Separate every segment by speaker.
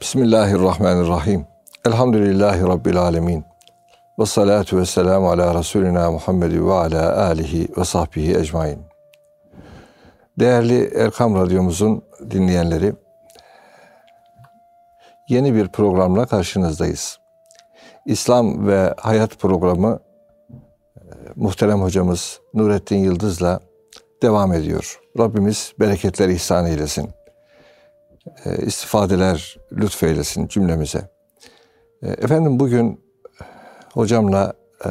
Speaker 1: Bismillahirrahmanirrahim. Elhamdülillahi Rabbil alemin. Ve salatu ve selamu ala Resulina Muhammed ve ala alihi ve sahbihi ecmain. Değerli Erkam Radyomuzun dinleyenleri, yeni bir programla karşınızdayız. İslam ve Hayat programı e, muhterem hocamız Nurettin Yıldız'la devam ediyor. Rabbimiz bereketler ihsan eylesin. E, istifadeler lütfeylesin cümlemize. E, efendim bugün hocamla e,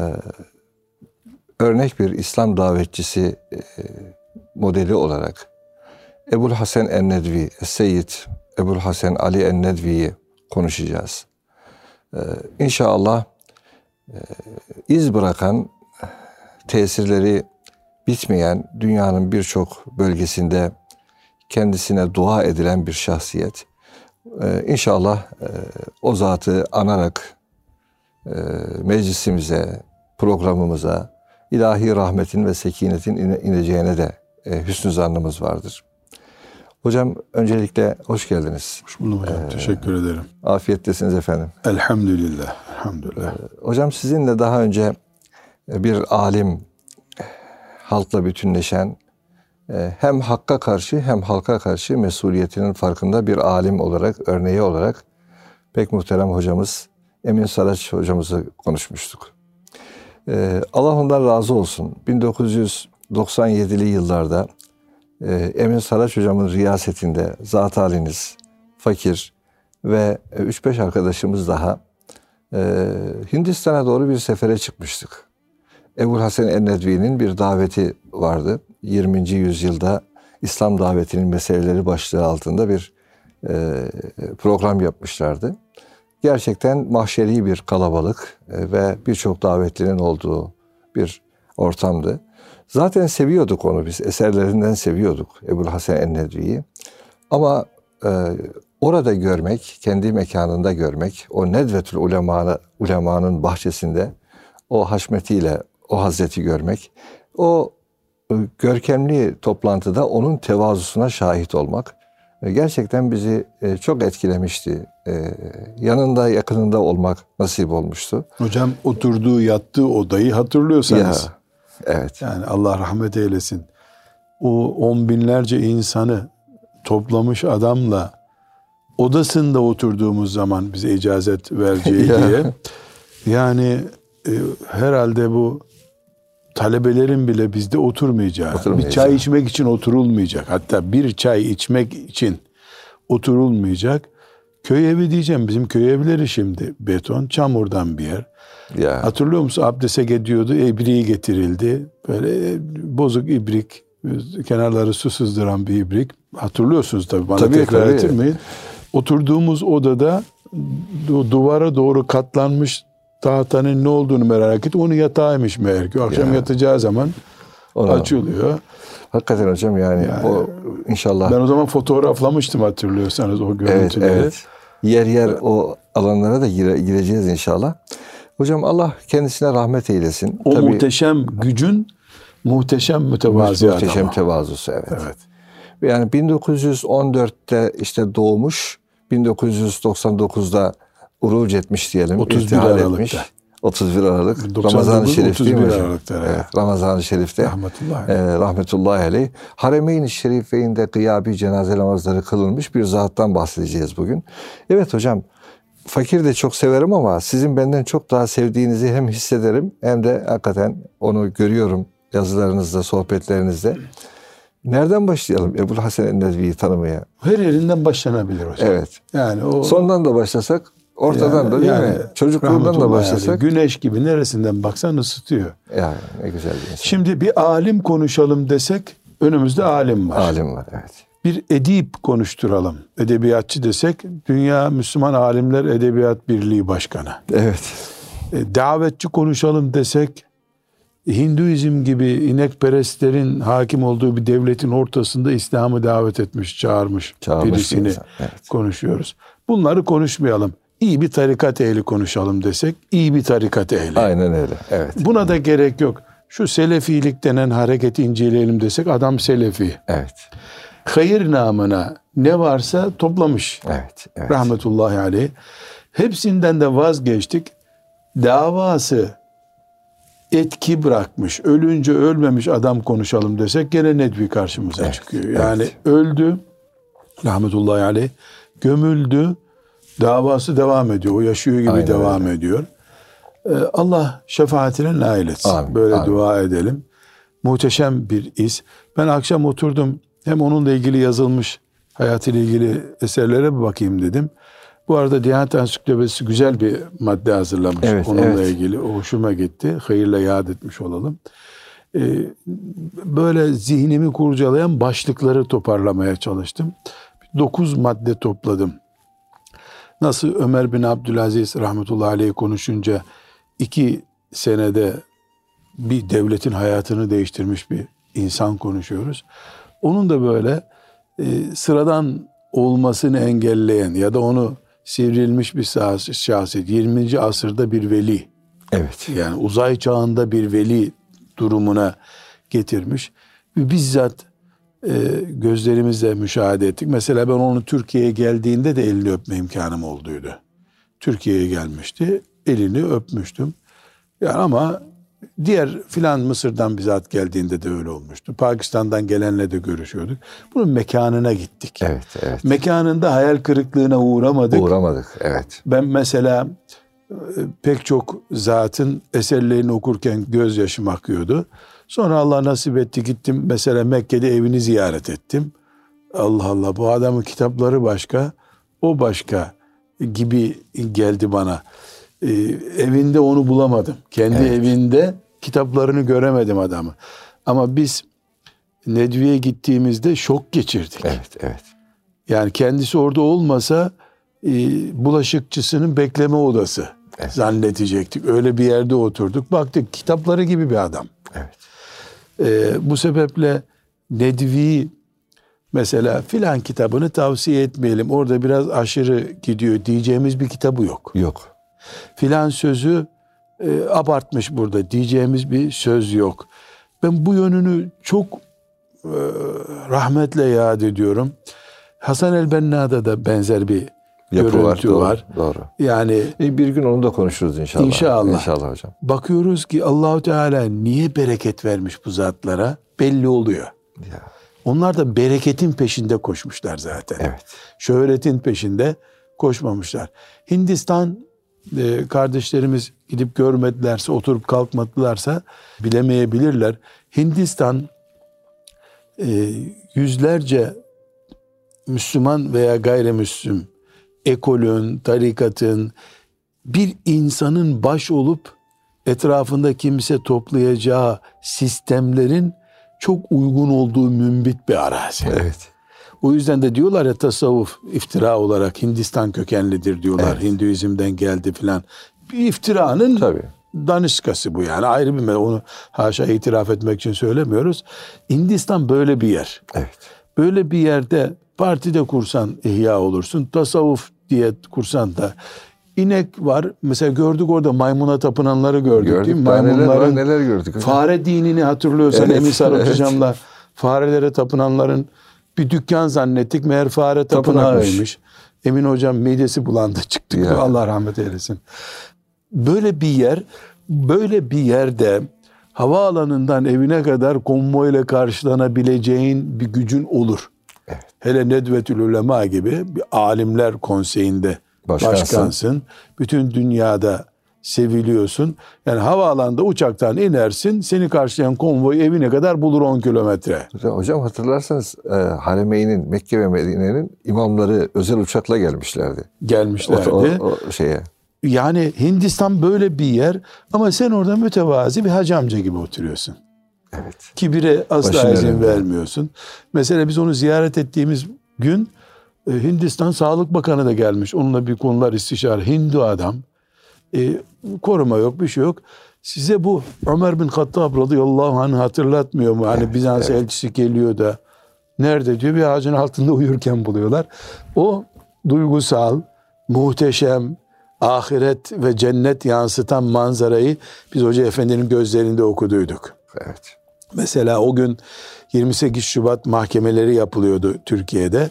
Speaker 1: örnek bir İslam davetçisi modeli olarak Ebul Hasan Ennedvi, Seyyid Ebul Hasan Ali Ennedvi'yi konuşacağız. İnşallah iz bırakan tesirleri bitmeyen dünyanın birçok bölgesinde kendisine dua edilen bir şahsiyet. Ee, inşallah e, o zatı anarak e, meclisimize, programımıza ilahi rahmetin ve sekinetin ineceğine de e, hüsnü zannımız vardır. Hocam öncelikle hoş geldiniz.
Speaker 2: Hoş buldum hocam. Ee, Teşekkür ederim.
Speaker 1: Afiyettesiniz efendim.
Speaker 2: Elhamdülillah. Elhamdülillah. Ee,
Speaker 1: hocam sizinle daha önce bir alim, halkla bütünleşen, hem hakka karşı hem halka karşı mesuliyetinin farkında bir alim olarak, örneği olarak pek muhterem hocamız Emin Saraç hocamızı konuşmuştuk. Ee, Allah ondan razı olsun. 1997'li yıllarda e, Emin Saraç hocamın riyasetinde zat haliniz, fakir ve 3-5 arkadaşımız daha e, Hindistan'a doğru bir sefere çıkmıştık. Ebu Hasan Ennedvi'nin bir daveti vardı. 20. yüzyılda İslam davetinin meseleleri başlığı altında bir e, program yapmışlardı. Gerçekten mahşeri bir kalabalık e, ve birçok davetlinin olduğu bir ortamdı. Zaten seviyorduk onu biz, eserlerinden seviyorduk Ebu Hasan Ennedvi'yi. Ama e, orada görmek, kendi mekanında görmek, o Nedvetül Ulema'nın ulemanın bahçesinde o haşmetiyle o hazreti görmek, o görkemli toplantıda onun tevazusuna şahit olmak e, gerçekten bizi e, çok etkilemişti. E, yanında yakınında olmak nasip olmuştu.
Speaker 2: Hocam oturduğu yattığı odayı hatırlıyorsanız. Ya,
Speaker 1: evet.
Speaker 2: Yani Allah rahmet eylesin. O on binlerce insanı toplamış adamla odasında oturduğumuz zaman bize icazet vereceği diye. Yani herhalde bu talebelerin bile bizde oturmayacağı, bir çay içmek için oturulmayacak. Hatta bir çay içmek için oturulmayacak. Köy evi diyeceğim. Bizim köy evleri şimdi beton, çamurdan bir yer. Ya. Hatırlıyor musun? Abdese gidiyordu, ibriği getirildi. Böyle bozuk ibrik, kenarları su sızdıran bir ibrik. Hatırlıyorsunuz tabii bana tabii, tekrar tabii. ettirmeyin. Oturduğumuz odada duvara doğru katlanmış tahtanın ne olduğunu merak et. Onu yatağıymış meğer ki. Akşam ya. yatacağı zaman Ona. açılıyor.
Speaker 1: Hakikaten hocam yani, yani o inşallah.
Speaker 2: Ben o zaman fotoğraflamıştım hatırlıyorsanız o görüntüleri. Evet, evet.
Speaker 1: Yer yer o alanlara da gire, gireceğiz inşallah. Hocam Allah kendisine rahmet eylesin.
Speaker 2: O Tabii, muhteşem gücün muhteşem mütevazi
Speaker 1: Muhteşem adama. tevazusu evet. evet. Yani 1914'te işte doğmuş, 1999'da uruc etmiş diyelim.
Speaker 2: 31 Aralık'ta. Etmiş.
Speaker 1: 31 Aralık Ramazan-ı Şerif değil mi hocam? Evet, Ramazan-ı Şerif'te
Speaker 2: rahmetullahi,
Speaker 1: e, rahmetullahi aleyh. Haremeyn-i Şerife'inde gıyabi cenaze namazları kılınmış bir zattan bahsedeceğiz bugün. Evet hocam fakir de çok severim ama sizin benden çok daha sevdiğinizi hem hissederim hem de hakikaten onu görüyorum yazılarınızda, sohbetlerinizde. Nereden başlayalım Ebu Hasan Ennezvi'yi tanımaya?
Speaker 2: Her yerinden başlanabilir hocam.
Speaker 1: Evet. Yani o sondan da başlasak Ortadan yani, da değil yani, mi? Çocukluğundan da başlasak. Yani,
Speaker 2: güneş gibi neresinden baksan ısıtıyor.
Speaker 1: Yani ne güzel bir insan.
Speaker 2: Şimdi bir alim konuşalım desek önümüzde alim var.
Speaker 1: Alim var evet.
Speaker 2: Bir edip konuşturalım. Edebiyatçı desek Dünya Müslüman Alimler Edebiyat Birliği Başkanı.
Speaker 1: Evet.
Speaker 2: E, davetçi konuşalım desek Hinduizm gibi inekperestlerin hakim olduğu bir devletin ortasında İslam'ı davet etmiş, çağırmış, çağırmış birisini evet. konuşuyoruz. Bunları konuşmayalım iyi bir tarikat ehli konuşalım desek iyi bir tarikat ehli.
Speaker 1: Aynen öyle. Evet.
Speaker 2: Buna da gerek yok. Şu selefilik denen hareketi inceleyelim desek adam selefi.
Speaker 1: Evet.
Speaker 2: Hayır namına ne varsa toplamış.
Speaker 1: Evet, evet.
Speaker 2: Rahmetullahi aleyh. Hepsinden de vazgeçtik. Davası etki bırakmış, ölünce ölmemiş adam konuşalım desek gene Nedvi karşımıza
Speaker 1: Evet,
Speaker 2: çıkıyor. Yani
Speaker 1: evet.
Speaker 2: öldü, rahmetullahi aleyh, gömüldü, davası devam ediyor. O yaşıyor gibi
Speaker 1: Aynen
Speaker 2: devam ediyor. Ee, Allah şefaatine nail etsin.
Speaker 1: Amin,
Speaker 2: Böyle
Speaker 1: amin.
Speaker 2: dua edelim. Muhteşem bir iz. Ben akşam oturdum, hem onunla ilgili yazılmış hayatıyla ilgili eserlere bir bakayım dedim. Bu arada Diyanet Ansiklopedisi güzel bir madde hazırlamış
Speaker 1: Evet,
Speaker 2: onunla
Speaker 1: evet.
Speaker 2: ilgili. O hoşuma gitti. Hayırla yad etmiş olalım. Ee, böyle zihnimi kurcalayan başlıkları toparlamaya çalıştım. Dokuz madde topladım. Nasıl Ömer bin Abdülaziz rahmetullahi aleyh konuşunca iki senede bir devletin hayatını değiştirmiş bir insan konuşuyoruz. Onun da böyle e, sıradan olmasını engelleyen ya da onu sivrilmiş bir şahs- şahsiyet. 20. asırda bir veli
Speaker 1: Evet.
Speaker 2: yani uzay çağında bir veli durumuna getirmiş. Bizzat e, gözlerimizle müşahede ettik. Mesela ben onu Türkiye'ye geldiğinde de elini öpme imkanım olduydu. Türkiye'ye gelmişti. Elini öpmüştüm. Yani ama diğer filan Mısır'dan bizzat geldiğinde de öyle olmuştu. Pakistan'dan gelenle de görüşüyorduk. Bunun mekanına gittik.
Speaker 1: Evet, evet.
Speaker 2: Mekanında hayal kırıklığına uğramadık.
Speaker 1: Uğramadık. Evet.
Speaker 2: Ben mesela e, pek çok zatın eserlerini okurken gözyaşım akıyordu. Sonra Allah nasip etti gittim mesela Mekke'de evini ziyaret ettim. Allah Allah bu adamın kitapları başka, o başka gibi geldi bana. E, evinde onu bulamadım. Kendi
Speaker 1: Evet.
Speaker 2: evinde kitaplarını göremedim adamı. Ama biz Nedvi'ye gittiğimizde şok geçirdik.
Speaker 1: Evet, evet.
Speaker 2: Yani kendisi orada olmasa e, bulaşıkçısının bekleme odası
Speaker 1: Evet.
Speaker 2: zannedecektik. Öyle bir yerde oturduk. Baktık kitapları gibi bir adam.
Speaker 1: Evet.
Speaker 2: E, bu sebeple Nedvi mesela filan kitabını tavsiye etmeyelim. Orada biraz aşırı gidiyor diyeceğimiz bir kitabı yok.
Speaker 1: Yok.
Speaker 2: Filan sözü e, abartmış burada diyeceğimiz bir söz yok. Ben bu yönünü çok e, rahmetle yad ediyorum. Hasan el-Benna'da da benzer bir
Speaker 1: Yapı
Speaker 2: görüntü
Speaker 1: var.
Speaker 2: var.
Speaker 1: Doğru. Doğru.
Speaker 2: Yani
Speaker 1: E, Bir gün onu da konuşuruz inşallah.
Speaker 2: İnşallah.
Speaker 1: İnşallah hocam.
Speaker 2: bakıyoruz ki Allahu Teala niye bereket vermiş bu zatlara belli oluyor.
Speaker 1: Ya,
Speaker 2: Onlar da bereketin peşinde koşmuşlar zaten.
Speaker 1: evet.
Speaker 2: Şöhretin peşinde koşmamışlar. Hindistan e, kardeşlerimiz gidip görmedilerse, oturup kalkmadılarsa bilemeyebilirler. Hindistan e, yüzlerce Müslüman veya gayrimüslim ekolün, tarikatın bir insanın baş olup etrafında kimse toplayacağı sistemlerin çok uygun olduğu mümbit bir arazi.
Speaker 1: Evet.
Speaker 2: O yüzden de diyorlar ya tasavvuf iftira olarak Hindistan kökenlidir diyorlar.
Speaker 1: Evet.
Speaker 2: Hinduizm'den geldi filan. Bir iftiranın
Speaker 1: Tabii.
Speaker 2: daniskası bu yani ayrı bir onu haşa itiraf etmek için söylemiyoruz. Hindistan böyle bir yer.
Speaker 1: Evet.
Speaker 2: Böyle bir yerde partide kursan ihya olursun. Tasavvuf diye kursan da inek var. Mesela gördük orada maymuna tapınanları gördük,
Speaker 1: Gördük.
Speaker 2: değil mi?
Speaker 1: Daha neler
Speaker 2: Maymunların
Speaker 1: neler gördük.
Speaker 2: fare dinini hatırlıyorsan
Speaker 1: Evet,
Speaker 2: Emin Sarık
Speaker 1: evet.
Speaker 2: hocamla farelere tapınanların bir dükkan zannettik. Meğer fare tapınağıymış. Emin hocam midesi bulandı çıktık.
Speaker 1: Ya.
Speaker 2: Allah rahmet eylesin. Böyle bir yer, böyle bir yerde havaalanından evine kadar konvoyla karşılanabileceğin bir gücün olur.
Speaker 1: Evet.
Speaker 2: Hele Nedvetül Ulema gibi bir alimler konseyinde
Speaker 1: Başkansın.
Speaker 2: başkansın. Bütün dünyada seviliyorsun. Yani havaalanında uçaktan inersin. Seni karşılayan konvoy evine kadar bulur 10 kilometre.
Speaker 1: Hocam, hatırlarsanız e, Haremeyn'in, Mekke ve Medine'nin imamları özel uçakla gelmişlerdi. O,
Speaker 2: Gelmişlerdi.
Speaker 1: o, o şeye.
Speaker 2: Yani Hindistan böyle bir yer ama sen orada mütevazi bir hacı amca gibi oturuyorsun.
Speaker 1: Evet.
Speaker 2: Kibire asla
Speaker 1: Başın
Speaker 2: izin vermiyorsun. Mesela biz onu ziyaret ettiğimiz gün e, Hindistan Sağlık Bakanı da gelmiş. Onunla bir konular istişare. Hindu adam. E, koruma yok bir şey yok. Size bu Ömer bin Hattab radıyallahu anh hatırlatmıyor mu? Hani
Speaker 1: Evet,
Speaker 2: Bizans
Speaker 1: evet.
Speaker 2: elçisi geliyor da nerede diyor bir ağacın altında uyurken buluyorlar. O duygusal, muhteşem, ahiret ve cennet yansıtan manzarayı biz Hoca Efendi'nin gözlerinde okuduyduk.
Speaker 1: Evet.
Speaker 2: Mesela o gün 28 Şubat mahkemeleri yapılıyordu Türkiye'de.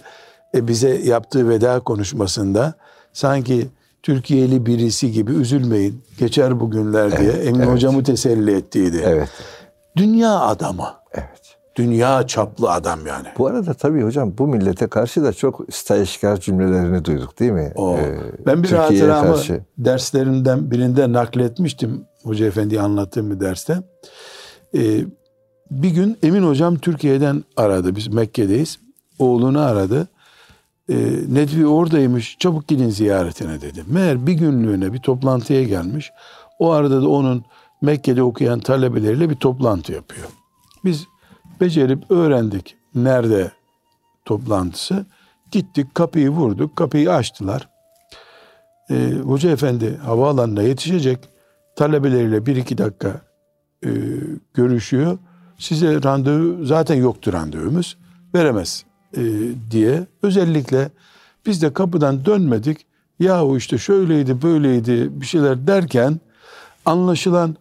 Speaker 2: e, bize yaptığı veda konuşmasında sanki Türkiye'li birisi gibi üzülmeyin geçer bu günler diye
Speaker 1: Evet,
Speaker 2: Emin
Speaker 1: evet.
Speaker 2: hocamı teselli ettiydi.
Speaker 1: Evet.
Speaker 2: Dünya adamı.
Speaker 1: Evet.
Speaker 2: Dünya çaplı adam yani.
Speaker 1: Bu arada tabii hocam bu millete karşı da çok istayişkar cümlelerini duyduk değil mi?
Speaker 2: O.
Speaker 1: Ee,
Speaker 2: ben bir hatıramı
Speaker 1: karşı.
Speaker 2: derslerinden birinde nakletmiştim. Hoca Efendi'ye anlattığım bir derste. Ee, bir gün Emin Hocam Türkiye'den aradı. Biz Mekke'deyiz. Oğlunu aradı. Ee, Nedvi oradaymış. Çabuk gidin ziyaretine dedi. Meğer bir günlüğüne bir toplantıya gelmiş. O arada da onun Mekke'de okuyan talebeleriyle bir toplantı yapıyor. Biz becerip öğrendik nerede toplantısı. Gittik kapıyı vurduk. Kapıyı açtılar. Ee, Hoca Efendi havaalanına yetişecek. Talebeleriyle bir iki dakika e, görüşüyor. Size randevu zaten yoktu randevumuz. Veremez e, diye özellikle biz de kapıdan dönmedik. Yahu işte şöyleydi böyleydi bir şeyler derken anlaşılan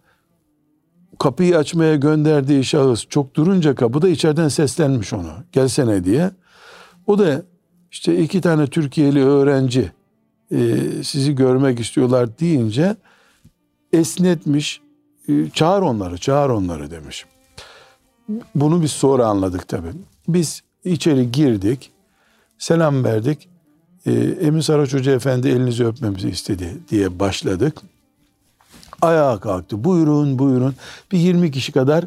Speaker 2: kapıyı açmaya gönderdiği şahıs çok durunca kapıda içeriden seslenmiş onu. Gelsene diye. O da işte iki tane Türkiye'li öğrenci e, sizi görmek istiyorlar deyince esnetmiş. Çağır onları, çağır onları demiş. Bunu biz sonra anladık tabii. Biz içeri girdik, selam verdik. E, Emin Saraç Hoca Efendi elinizi öpmemizi istedi diye başladık. Ayağa kalktı. Buyurun, buyurun. Bir 20 kişi kadar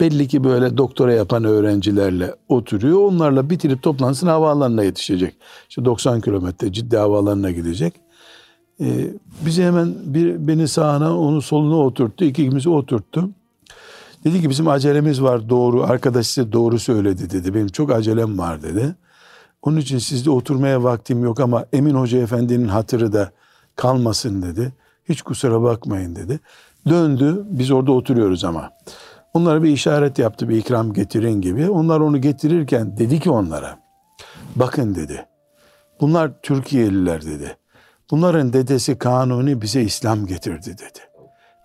Speaker 2: belli ki böyle doktora yapan öğrencilerle oturuyor. Onlarla bitirip toplantısını havaalanına yetişecek. İşte 90 kilometre ciddi havaalanına gidecek. Ee, bizi hemen bir beni sağına onu soluna oturttu. İkimizi oturttu. Dedi ki bizim acelemiz var doğru. Arkadaş size doğru söyledi dedi. Benim çok acelem var dedi. Onun için sizde oturmaya vaktim yok ama Emin Hoca Efendi'nin hatırı da kalmasın dedi. Hiç kusura bakmayın dedi. Döndü. Biz orada oturuyoruz ama. Onlara bir işaret yaptı. Bir ikram getirin gibi. Onlar onu getirirken dedi ki onlara. Bakın dedi. Bunlar Türkiye'liler dedi. Bunların dedesi Kanuni bize İslam getirdi dedi.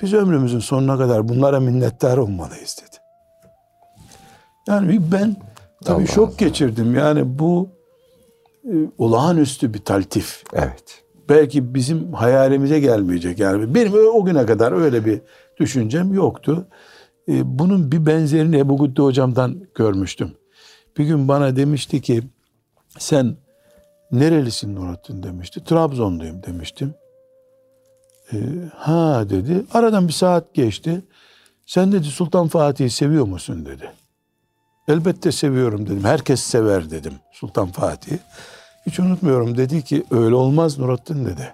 Speaker 2: Biz ömrümüzün sonuna kadar bunlara minnettar olmalıyız dedi. Yani ben tabii
Speaker 1: Allah
Speaker 2: şok
Speaker 1: Allah.
Speaker 2: geçirdim. Yani bu e, olağanüstü bir taltif.
Speaker 1: Evet.
Speaker 2: Belki bizim hayalimize gelmeyecek. Yani benim o güne kadar öyle bir düşüncem yoktu. E, bunun bir benzerini Ebu Gütte hocamdan görmüştüm. Bir gün bana demişti ki sen nerelisin Nurattin demişti. Trabzonluyum demiştim. E, ha dedi. Aradan bir saat geçti. Sen dedi Sultan Fatih'i seviyor musun dedi. Elbette seviyorum dedim. Herkes sever dedim Sultan Fatih'i. Hiç unutmuyorum dedi ki öyle olmaz Nurattin dedi.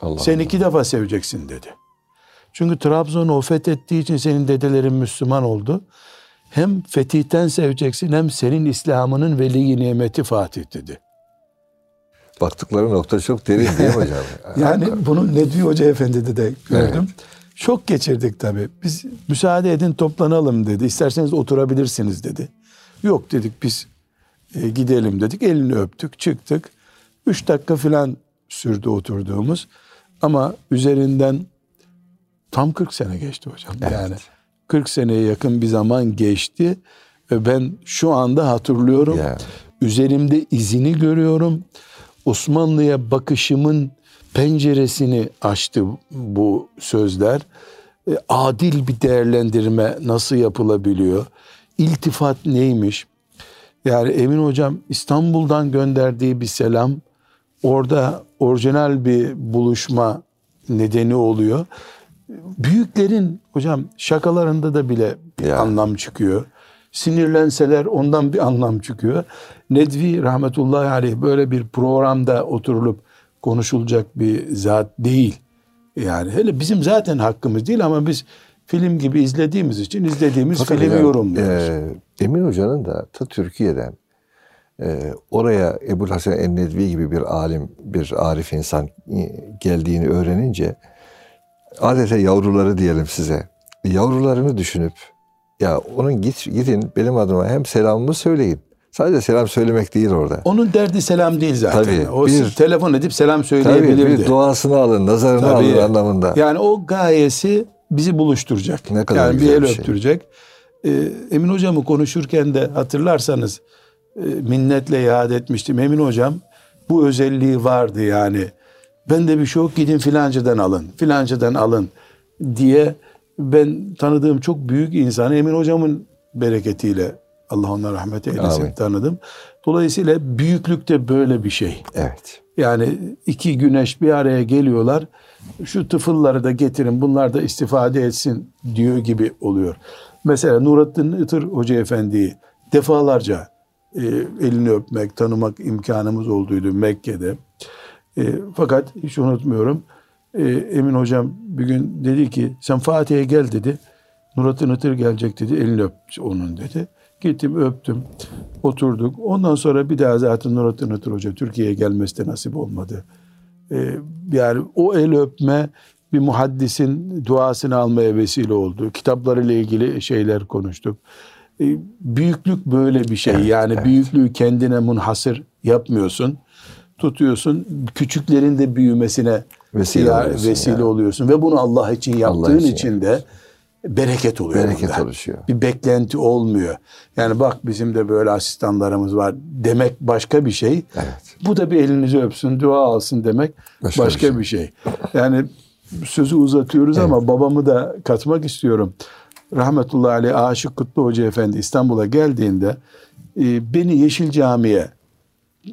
Speaker 1: Allah
Speaker 2: Sen
Speaker 1: Allah.
Speaker 2: iki defa seveceksin dedi. Çünkü Trabzon'u o fethettiği için senin dedelerin Müslüman oldu. Hem fetihten seveceksin hem senin İslam'ının veli nimeti Fatih dedi.
Speaker 1: Baktıkları nokta çok derin değil mi hocam?
Speaker 2: Yani bunu Nedvi Hoca Efendi'de de gördüm. Şok geçirdik tabii. Biz müsaade edin toplanalım dedi. İsterseniz oturabilirsiniz dedi. Yok dedik biz e, gidelim dedik. Elini öptük çıktık. Üç dakika falan sürdü oturduğumuz. Ama üzerinden tam 40 sene geçti hocam.
Speaker 1: Evet.
Speaker 2: Yani 40 seneye yakın bir zaman geçti. Ve ben şu anda hatırlıyorum.
Speaker 1: Yani.
Speaker 2: Üzerimde izini görüyorum. Osmanlı'ya bakışımın penceresini açtı bu sözler. E, adil bir değerlendirme nasıl yapılabiliyor? İltifat neymiş? Yani Emin Hocam İstanbul'dan gönderdiği bir selam orada orijinal bir buluşma nedeni oluyor. Büyüklerin hocam şakalarında da bile bir
Speaker 1: Ya.
Speaker 2: anlam çıkıyor. Sinirlenseler ondan bir anlam çıkıyor. Nedvi rahmetullahi aleyh böyle bir programda oturulup konuşulacak bir zat değil. Yani hele bizim zaten hakkımız değil ama biz film gibi izlediğimiz için izlediğimiz
Speaker 1: Fakat
Speaker 2: filmi
Speaker 1: hocam,
Speaker 2: yorumluyoruz.
Speaker 1: e, Emin Hoca'nın da ta Türkiye'den e, oraya Ebu Hasan Ennedvi gibi bir alim, bir arif insan e, geldiğini öğrenince adeta yavruları diyelim size. Yavrularını düşünüp ya onun git gidin benim adıma hem selamımı söyleyin. Sadece selam söylemek değil orada.
Speaker 2: Onun derdi selam değil zaten.
Speaker 1: Tabii,
Speaker 2: o
Speaker 1: bir-
Speaker 2: telefon edip selam
Speaker 1: Tabii
Speaker 2: söyleyebilirdi.
Speaker 1: bir duasını alın, nazarını
Speaker 2: Tabii.
Speaker 1: alın anlamında.
Speaker 2: Yani o gayesi bizi buluşturacak.
Speaker 1: Ne kadar
Speaker 2: yani bir el
Speaker 1: bir şey.
Speaker 2: öptürecek. Ee, Emin hocamı konuşurken de hatırlarsanız e, minnetle yad etmiştim. Emin hocam bu özelliği vardı yani. Ben de bir şey yok gidin filancadan alın, filancadan alın diye ben tanıdığım çok büyük insanı Emin hocamın bereketiyle Allah ona rahmet eylesin
Speaker 1: Amin.
Speaker 2: tanıdım. Dolayısıyla büyüklük de böyle bir şey.
Speaker 1: Evet.
Speaker 2: Yani iki güneş bir araya geliyorlar. Şu tıfılları da getirin bunlar da istifade etsin diyor gibi oluyor. Mesela Nurattin Itır Hoca Efendi'yi defalarca e, elini öpmek, tanımak imkanımız olduydu Mekke'de. E, fakat hiç unutmuyorum. E, Emin Hocam bir gün dedi ki sen Fatih'e gel dedi. Nurattin Itır gelecek dedi. Elini öp onun dedi. Gittim öptüm. Oturduk. Ondan sonra bir daha zaten Nurattin Itır Hoca Türkiye'ye gelmesi de nasip olmadı. Ee, yani o el öpme bir muhaddisin duasını almaya vesile oldu. Kitaplarıyla ilgili şeyler konuştuk. Ee, büyüklük böyle bir şey.
Speaker 1: Evet,
Speaker 2: yani
Speaker 1: evet.
Speaker 2: büyüklüğü kendine munhasır yapmıyorsun. Tutuyorsun. Küçüklerin de büyümesine
Speaker 1: Vesile oluyorsun
Speaker 2: vesile
Speaker 1: ya.
Speaker 2: oluyorsun. Ve bunu Allah için yaptığın
Speaker 1: için
Speaker 2: için de bereket oluyor.
Speaker 1: Bereket
Speaker 2: bunda.
Speaker 1: oluşuyor.
Speaker 2: Bir beklenti olmuyor. Yani bak bizim de böyle asistanlarımız var demek başka bir şey.
Speaker 1: Evet.
Speaker 2: Bu da bir elinizi öpsün, dua alsın demek başka,
Speaker 1: Başka
Speaker 2: bir,
Speaker 1: bir
Speaker 2: şey. Yani sözü uzatıyoruz ama babamı da katmak istiyorum. Rahmetullahi aleyh Aşık Kutlu Hoca Efendi İstanbul'a geldiğinde e, beni Yeşil Cami'ye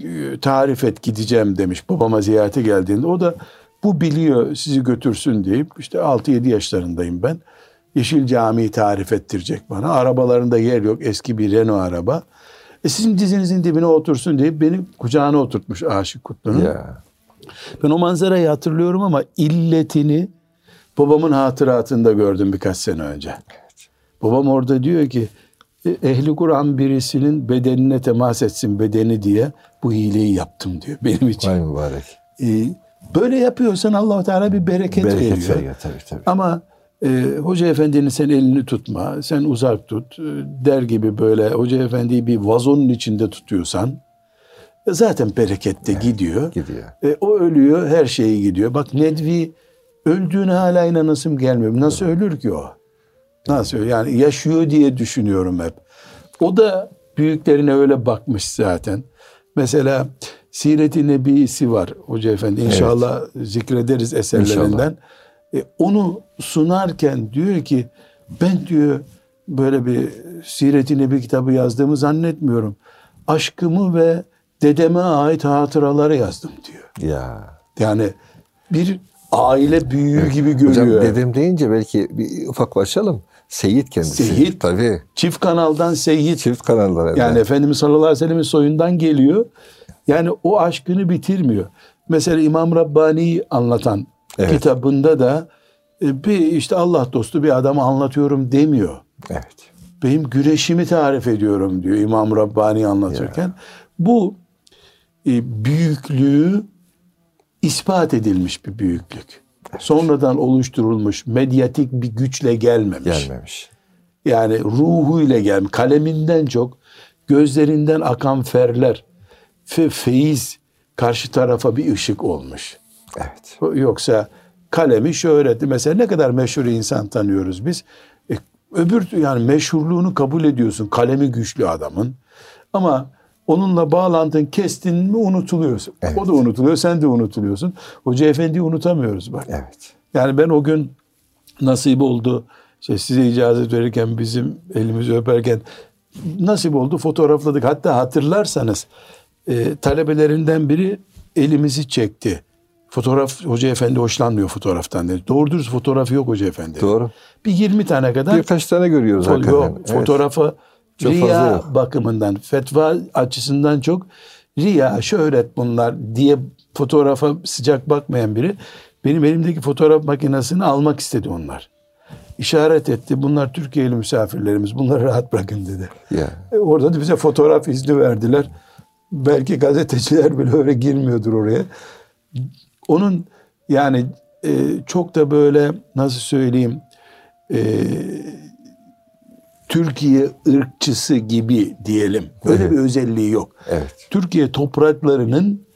Speaker 2: e, tarif et gideceğim demiş babama ziyarete geldiğinde. O da bu biliyor sizi götürsün deyip işte 6-7 yaşlarındayım ben. Yeşil Cami'yi tarif ettirecek bana. Arabalarında yer yok. Eski bir Renault araba. E sizin dizinizin dibine otursun deyip beni kucağına oturtmuş Aşık Kutlu'nun. Ben o manzarayı hatırlıyorum ama illetini babamın hatıratında gördüm birkaç sene önce. Babam orada diyor ki "E, ehli Kur'an birisinin bedenine temas etsin bedeni diye bu hileyi yaptım diyor benim için.
Speaker 1: Vay mübarek.
Speaker 2: Ee, böyle yapıyorsan allah Teala bir bereket,
Speaker 1: Bereket
Speaker 2: veriyor.
Speaker 1: veriyor tabii tabii.
Speaker 2: Ama e, Hoca Efendi'nin sen elini tutma, sen uzak tut e, der gibi böyle Hoca Efendi'yi bir vazonun içinde tutuyorsan e, zaten bereket de gidiyor.
Speaker 1: Gidiyor.
Speaker 2: E, o ölüyor, her şeyi gidiyor. Bak Nedvi öldüğüne hala inanasım gelmiyor. Nasıl ölür ki o? Nasıl? Yani yaşıyor diye düşünüyorum hep. O da büyüklerine öyle bakmış zaten. Mesela Siret-i Nebisi var Hoca Efendi. İnşallah zikrederiz eserlerinden. E, onu sunarken diyor ki ben diyor böyle bir Siret-i Nebi kitabı yazdığımı zannetmiyorum. Aşkımı ve dedeme ait hatıraları yazdım diyor.
Speaker 1: Ya.
Speaker 2: Yani bir aile büyüğü gibi görüyor.
Speaker 1: Hocam dedem deyince belki bir ufak başlayalım. Seyit kendisi.
Speaker 2: Seyit.
Speaker 1: Tabii.
Speaker 2: Çift kanaldan Seyyid.
Speaker 1: Çift kanallar. evet.
Speaker 2: Yani Efendimiz sallallahu aleyhi ve sellemin soyundan geliyor. Yani o aşkını bitirmiyor. Mesela İmam Rabbani'yi anlatan
Speaker 1: Evet.
Speaker 2: kitabında da e, bir işte Allah dostu bir adamı anlatıyorum demiyor.
Speaker 1: Evet.
Speaker 2: Benim güreşimi tarif ediyorum diyor İmam Rabbani anlatırken. Bu e, büyüklüğü ispat edilmiş bir büyüklük. Sonradan oluşturulmuş medyatik bir güçle gelmemiş.
Speaker 1: Gelmemiş.
Speaker 2: Yani ruhuyla gelmiş. Kaleminden çok gözlerinden akan ferler ve feyiz karşı tarafa bir ışık olmuş.
Speaker 1: Evet.
Speaker 2: Yoksa kalemi şöhreti mesela ne kadar meşhur insan tanıyoruz biz. E, öbür yani meşhurluğunu kabul ediyorsun kalemi güçlü adamın. Ama onunla bağlantın kestin mi unutuluyorsun.
Speaker 1: Evet.
Speaker 2: O da unutuluyor sen de unutuluyorsun. Hoca efendiyi unutamıyoruz bak.
Speaker 1: Evet.
Speaker 2: Yani ben o gün nasip oldu. işte size icazet verirken bizim elimizi öperken nasip oldu fotoğrafladık. Hatta hatırlarsanız e, talebelerinden biri elimizi çekti. Fotoğraf Hoca Efendi hoşlanmıyor fotoğraftan dedi. Doğru dürüst fotoğrafı yok Hoca Efendi.
Speaker 1: Doğru.
Speaker 2: Bir 20 tane kadar
Speaker 1: Birkaç tane görüyoruz
Speaker 2: Fo-
Speaker 1: hakikaten.
Speaker 2: yok,
Speaker 1: Evet.
Speaker 2: fotoğrafı
Speaker 1: Çok
Speaker 2: riya
Speaker 1: yok.
Speaker 2: bakımından, fetva açısından çok riya, şöhret bunlar diye fotoğrafa sıcak bakmayan biri benim elimdeki fotoğraf makinesini almak istedi onlar. İşaret etti. Bunlar Türkiye'li misafirlerimiz. Bunları rahat bırakın dedi.
Speaker 1: Ya.
Speaker 2: E, orada da bize fotoğraf izni verdiler. Belki gazeteciler bile öyle girmiyordur oraya. Onun yani e, çok da böyle nasıl söyleyeyim e, Türkiye ırkçısı gibi diyelim. Öyle bir özelliği yok.
Speaker 1: Evet.
Speaker 2: Türkiye topraklarının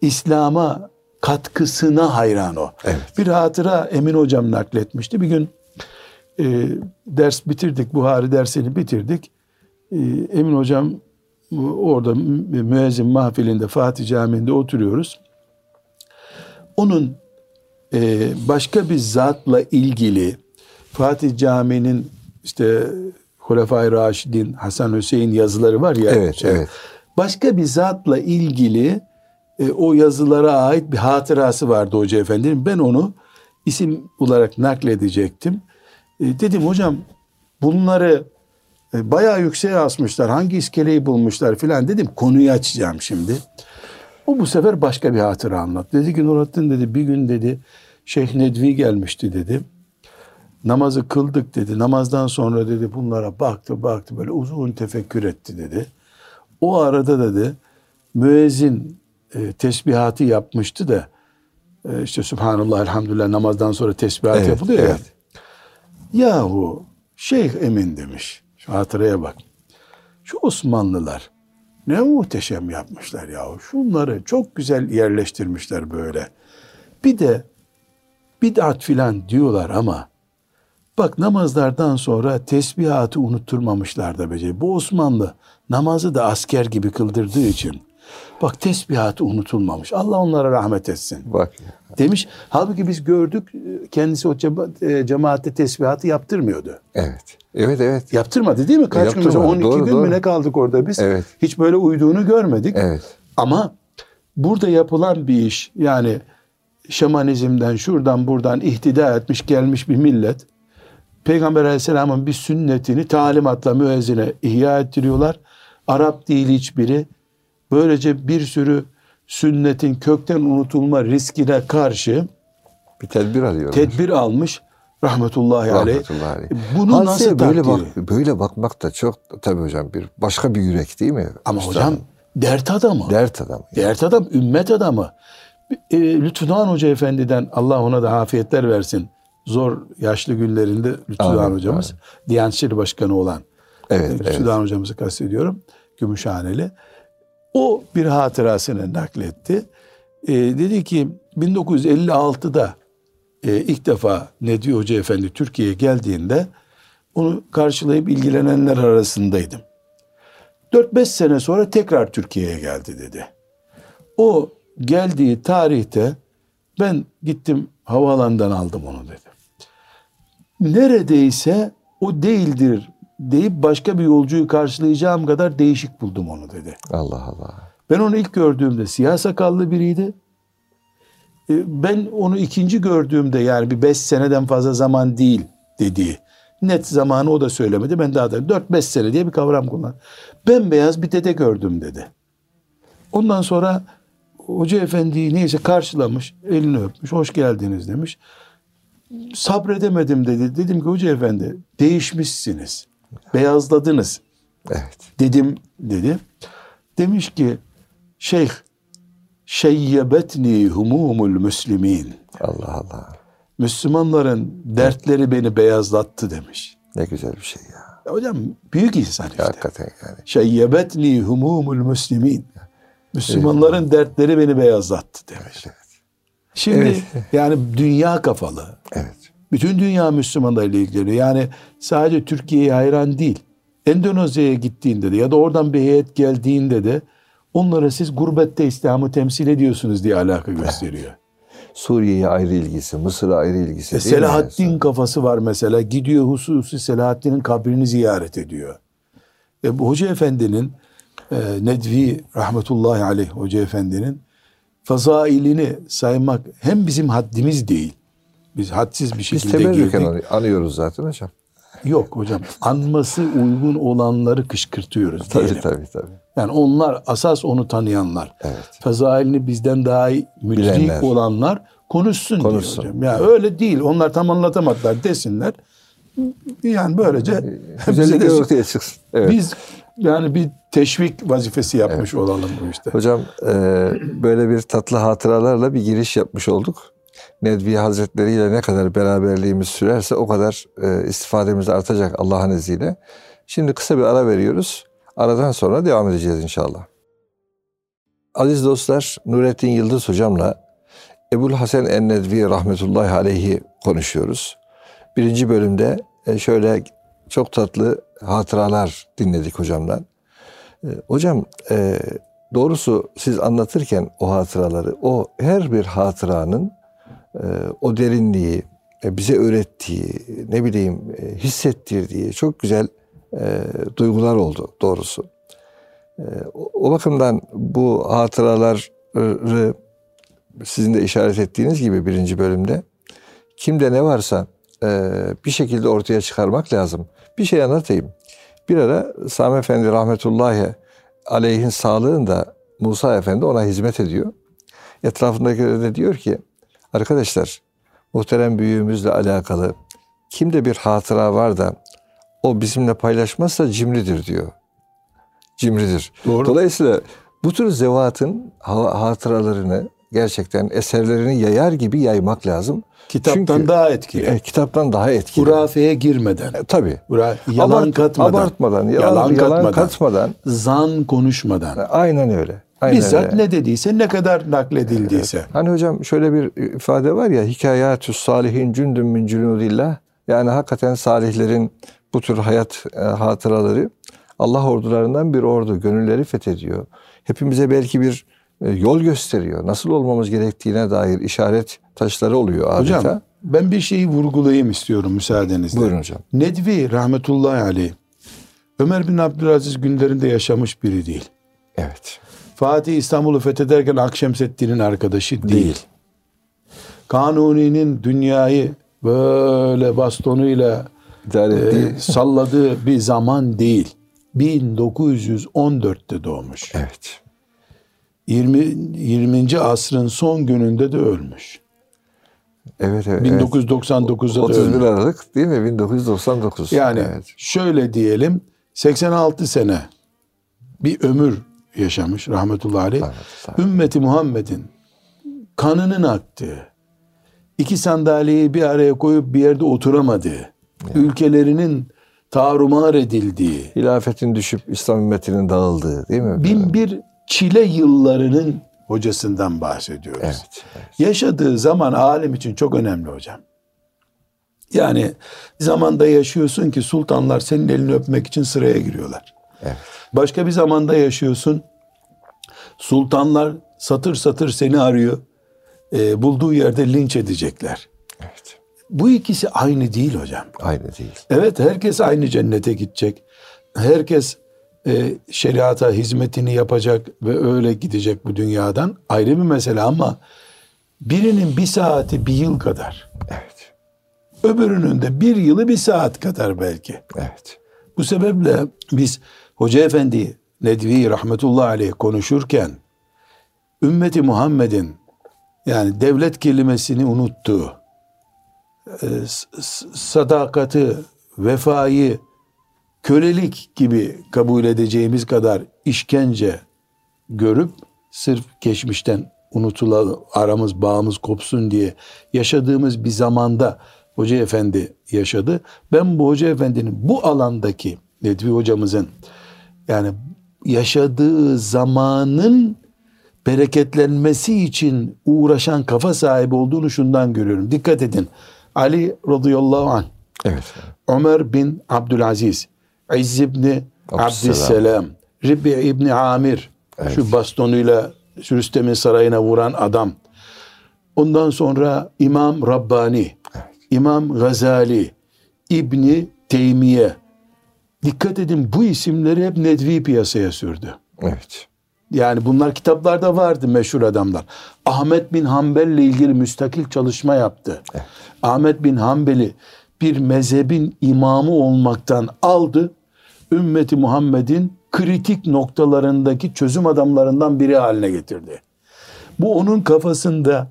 Speaker 2: İslam'a katkısına hayran o.
Speaker 1: Evet.
Speaker 2: Bir hatıra Emin Hocam nakletmişti. Bir gün e, ders bitirdik, Buhari dersini bitirdik. E, Emin Hocam orada mü- müezzin mahfilinde Fatih Camii'nde oturuyoruz. Onun e, başka bir zatla ilgili Fatih Camii'nin işte Hulefai Raşidin, Hasan Hüseyin yazıları var ya.
Speaker 1: Evet, evet.
Speaker 2: Başka bir zatla ilgili e, o yazılara ait bir hatırası vardı Hoca Efendi'nin. Ben onu isim olarak nakledecektim. E, dedim hocam bunları bayağı yükseğe asmışlar. Hangi iskeleyi bulmuşlar filan dedim. Konuyu açacağım şimdi. O bu sefer başka bir hatıra anlat. Dedi ki Nurattin dedi bir gün dedi Şeyh Nedvi gelmişti dedi. Namazı kıldık dedi. Namazdan sonra dedi bunlara baktı baktı böyle uzun tefekkür etti dedi. O arada dedi müezzin e, tesbihatı yapmıştı da e, işte Subhanallah elhamdülillah namazdan sonra tesbihat
Speaker 1: Evet,
Speaker 2: yapılıyor ya.
Speaker 1: evet.
Speaker 2: Yahu Şeyh Emin demiş. Hatıraya bak. Şu Osmanlılar ne muhteşem yapmışlar yahu. Şunları çok güzel yerleştirmişler böyle. Bir de bid'at filan diyorlar ama bak namazlardan sonra tesbihatı unutturmamışlar da beceri. Bu Osmanlı namazı da asker gibi kıldırdığı için bak tesbihatı unutulmamış. Allah onlara rahmet etsin
Speaker 1: Bak ya.
Speaker 2: demiş. Halbuki biz gördük kendisi o cema- e, cemaatte tesbihatı yaptırmıyordu.
Speaker 1: Evet. Evet evet.
Speaker 2: Yaptırmadı değil mi? Kaç gün
Speaker 1: Yaptırmadı.
Speaker 2: 12
Speaker 1: Doğru,
Speaker 2: gün
Speaker 1: doğru.
Speaker 2: mü ne kaldık orada biz?
Speaker 1: Evet.
Speaker 2: Hiç böyle uyduğunu görmedik.
Speaker 1: Evet.
Speaker 2: Ama burada yapılan bir iş yani şamanizmden şuradan buradan ihtida etmiş gelmiş bir millet Peygamber aleyhisselamın bir sünnetini talimatla müezzine ihya ettiriyorlar. Arap değil hiçbiri. Böylece bir sürü sünnetin kökten unutulma riskine karşı
Speaker 1: Bir tedbir alıyorlar.
Speaker 2: tedbir almış rahmetullahi.
Speaker 1: Rahmetullahi aleyh.
Speaker 2: Bunu
Speaker 1: Hadiseye
Speaker 2: nasıl
Speaker 1: böyle bak böyle bakmak da çok tabii hocam bir başka bir yürek değil mi?
Speaker 2: Ama
Speaker 1: Üstadım?
Speaker 2: hocam dert adamı.
Speaker 1: dert adamı.
Speaker 2: Dert adam, ümmet adamı. E, Lütfüdan Hoca Efendi'den Allah ona da afiyetler versin. Zor yaşlı günlerinde Lütfüdan
Speaker 1: Amin,
Speaker 2: hocamız, Diyanet İşleri Başkanı olan
Speaker 1: Evet,
Speaker 2: e,
Speaker 1: evet.
Speaker 2: Lütfüdan hocamızı kastediyorum. Gümüşhaneli. O bir hatırasını nakletti. E, dedi ki 1956'da e, ilk defa Nedvi Hoca Efendi Türkiye'ye geldiğinde onu karşılayıp ilgilenenler arasındaydım. 4-5 sene sonra tekrar Türkiye'ye geldi dedi. O geldiği tarihte ben gittim havaalanından aldım onu dedi. Neredeyse o değildir deyip başka bir yolcuyu karşılayacağım kadar değişik buldum onu dedi.
Speaker 1: Allah Allah.
Speaker 2: Ben onu ilk gördüğümde siyah sakallı biriydi. E, Ben onu ikinci gördüğümde yani bir beş seneden fazla zaman değil dediği. Net zamanı o da söylemedi. Ben daha da 4-5 sene diye bir kavram kullan. Bembeyaz bir dede gördüm dedi. Ondan sonra Hoca Efendi'yi neyse karşılamış, elini öpmüş, hoş geldiniz demiş. Sabredemedim dedi. Dedim ki Hoca Efendi değişmişsiniz, beyazladınız
Speaker 1: Evet.
Speaker 2: dedim dedi. Demiş ki şeyh şeyyebetni humumul müslimin.
Speaker 1: Allah Allah.
Speaker 2: Müslümanların dertleri beni beyazlattı demiş.
Speaker 1: Ne güzel bir şey ya.
Speaker 2: Ya hocam büyük insan işte.
Speaker 1: Hakikaten yani.
Speaker 2: Şeyyebetni humumul müslimin. Müslümanların dertleri beni beyazlattı demiş. Şimdi
Speaker 1: Evet.
Speaker 2: yani dünya kafalı.
Speaker 1: Evet.
Speaker 2: Bütün dünya Müslümanlarıyla ilgileniyor. Yani sadece Türkiye'ye hayran değil. Endonezya'ya gittiğinde de ya da oradan bir heyet geldiğinde de onlara siz gurbette İslam'ı temsil ediyorsunuz diye alaka gösteriyor.
Speaker 1: Suriye'ye ayrı ilgisi, Mısır'a ayrı ilgisi.
Speaker 2: E? Selahaddin kafası var mesela. Gidiyor hususi Selahaddin'in kabrini ziyaret ediyor. E, bu Hoca Efendi'nin e, Nedvi rahmetullahi aleyh Hoca Efendi'nin fazailini saymak hem bizim haddimiz değil. Biz hadsiz bir
Speaker 1: Biz
Speaker 2: şekilde
Speaker 1: teberrüken
Speaker 2: girdik.
Speaker 1: anıyoruz zaten hocam.
Speaker 2: Yok hocam. Anması uygun olanları kışkırtıyoruz diyelim.
Speaker 1: Tabii tabii tabii.
Speaker 2: Yani onlar asas onu tanıyanlar.
Speaker 1: Evet.
Speaker 2: Fezailini bizden daha iyi müdrik olanlar konuşsun,
Speaker 1: Konuşsun.
Speaker 2: diyor hocam. Ya öyle değil. Onlar tam anlatamadılar desinler. Yani böylece bize
Speaker 1: Güzellikler
Speaker 2: de-
Speaker 1: ortaya çıksın. Evet.
Speaker 2: biz yani bir teşvik vazifesi yapmış olalım bu işte.
Speaker 1: Hocam e, böyle bir tatlı hatıralarla bir giriş yapmış olduk. Nedvi Hazretleri ile ne kadar beraberliğimiz sürerse o kadar e, istifademiz artacak Allah'ın izniyle. Şimdi kısa bir ara veriyoruz. Aradan sonra devam edeceğiz inşallah. Aziz dostlar, Nurettin Yıldız hocamla Ebul Hasan en-Nedvi rahmetullahi aleyhi konuşuyoruz. Birinci bölümde e, şöyle çok tatlı hatıralar dinledik hocamdan. E, hocam e, doğrusu siz anlatırken o hatıraları, o her bir hatıranın o derinliği, e, bize öğrettiği, ne bileyim e, hissettirdiği çok güzel e, duygular oldu doğrusu. E, o, bakımdan bu hatıraları sizin de işaret ettiğiniz gibi birinci bölümde kimde ne varsa bir şekilde ortaya çıkarmak lazım. Bir şey anlatayım. Bir ara Sami Efendi rahmetullahi aleyhin sağlığında Musa Efendi ona hizmet ediyor. Etrafındakiler de diyor ki arkadaşlar muhterem büyüğümüzle alakalı kimde bir hatıra var da o bizimle paylaşmazsa cimridir diyor. Cimridir.
Speaker 2: Doğru.
Speaker 1: Dolayısıyla bu tür zevatın hatıralarını gerçekten eserlerini yayar gibi yaymak lazım.
Speaker 2: Kitaptan
Speaker 1: Çünkü,
Speaker 2: daha etkili.
Speaker 1: E, kitaptan daha etkili.
Speaker 2: Hurafeye girmeden.
Speaker 1: E, tabii.
Speaker 2: Hura, yalan
Speaker 1: Abart,
Speaker 2: katmadan.
Speaker 1: Abartmadan, yalan,
Speaker 2: yalan,
Speaker 1: yalan
Speaker 2: katmadan,
Speaker 1: katmadan.
Speaker 2: Zan konuşmadan.
Speaker 1: E, aynen öyle. Aynen
Speaker 2: Bizzat
Speaker 1: öyle.
Speaker 2: ne dediyse, ne kadar nakledildiyse.
Speaker 1: Evet. Hani hocam şöyle bir ifade var ya, hikayatü salihin cündün min cünudillah. Yani hakikaten salihlerin bu tür hayat e, hatıraları Allah ordularından bir ordu. Gönülleri fethediyor. Hepimize belki bir e, yol gösteriyor. Nasıl olmamız gerektiğine dair işaret taşları oluyor adeta.
Speaker 2: Hocam ben bir şeyi vurgulayayım istiyorum müsaadenizle.
Speaker 1: Buyurun hocam.
Speaker 2: Nedvi rahmetullahi aleyh Ömer bin Abdülaziz günlerinde yaşamış biri değil.
Speaker 1: Evet.
Speaker 2: Fatih İstanbul'u fethederken Akşemseddin'in arkadaşı değil.
Speaker 1: Değil.
Speaker 2: Kanuni'nin dünyayı böyle bastonuyla e, salladığı bir zaman değil. 1914'te doğmuş.
Speaker 1: Evet.
Speaker 2: 20. 20. asrın son gününde de ölmüş.
Speaker 1: Evet evet.
Speaker 2: 1999'da da
Speaker 1: 31
Speaker 2: ölmüş.
Speaker 1: Aralık değil mi? 1999.
Speaker 2: Yani
Speaker 1: evet.
Speaker 2: şöyle diyelim 86 sene bir ömür yaşamış rahmetullahi aleyh. Ümmeti Muhammed'in kanının aktığı, iki sandalyeyi bir araya koyup bir yerde oturamadığı, ülkelerinin tarumar edildiği,
Speaker 1: Hilafetin düşüp İslam ümmetinin dağıldığı değil mi?
Speaker 2: bin bir çile yıllarının hocasından bahsediyoruz.
Speaker 1: Evet. evet.
Speaker 2: Yaşadığı zaman alim için çok önemli hocam. Yani zamanda yaşıyorsun ki sultanlar senin elini öpmek için sıraya giriyorlar.
Speaker 1: Evet.
Speaker 2: Başka bir zamanda yaşıyorsun. Sultanlar satır satır seni arıyor. Ee, bulduğu yerde linç edecekler.
Speaker 1: Evet.
Speaker 2: Bu ikisi aynı değil hocam.
Speaker 1: Aynı değil.
Speaker 2: Evet herkes aynı cennete gidecek. Herkes e, şeriata hizmetini yapacak ve öyle gidecek bu dünyadan. Ayrı bir mesele ama birinin bir saati bir yıl kadar.
Speaker 1: Evet.
Speaker 2: Öbürünün de bir yılı bir saat kadar belki.
Speaker 1: Evet.
Speaker 2: Bu sebeple biz Hoca Efendi Nedvi rahmetullahi aleyh konuşurken ümmeti Muhammed'in yani devlet kelimesini unuttuğu e, s- s- sadakati, vefayı kölelik gibi kabul edeceğimiz kadar işkence görüp sırf geçmişten unutulan aramız bağımız kopsun diye yaşadığımız bir zamanda Hoca Efendi yaşadı. Ben bu Hoca Efendi'nin bu alandaki Nedvi hocamızın yani yaşadığı zamanın bereketlenmesi için uğraşan kafa sahibi olduğunu şundan görüyorum. Dikkat edin. Ali radıyallahu anh,
Speaker 1: Evet.
Speaker 2: Ömer bin Abdülaziz, İzz ibni
Speaker 1: Abdüsselam.
Speaker 2: Ribbi ibni Amir, şu bastonuyla Rüstem'in sarayına vuran adam. Ondan sonra İmam Rabbani, İmam Gazali, İbni Teymiye. Dikkat edin bu isimleri hep Nedvi piyasaya sürdü.
Speaker 1: Evet.
Speaker 2: Yani bunlar kitaplarda vardı meşhur adamlar. Ahmet bin Hanbel ile ilgili müstakil çalışma yaptı. Ahmet bin Hanbel'i bir mezhebin imamı olmaktan aldı. Ümmeti Muhammed'in kritik noktalarındaki çözüm adamlarından biri haline getirdi. Bu onun kafasında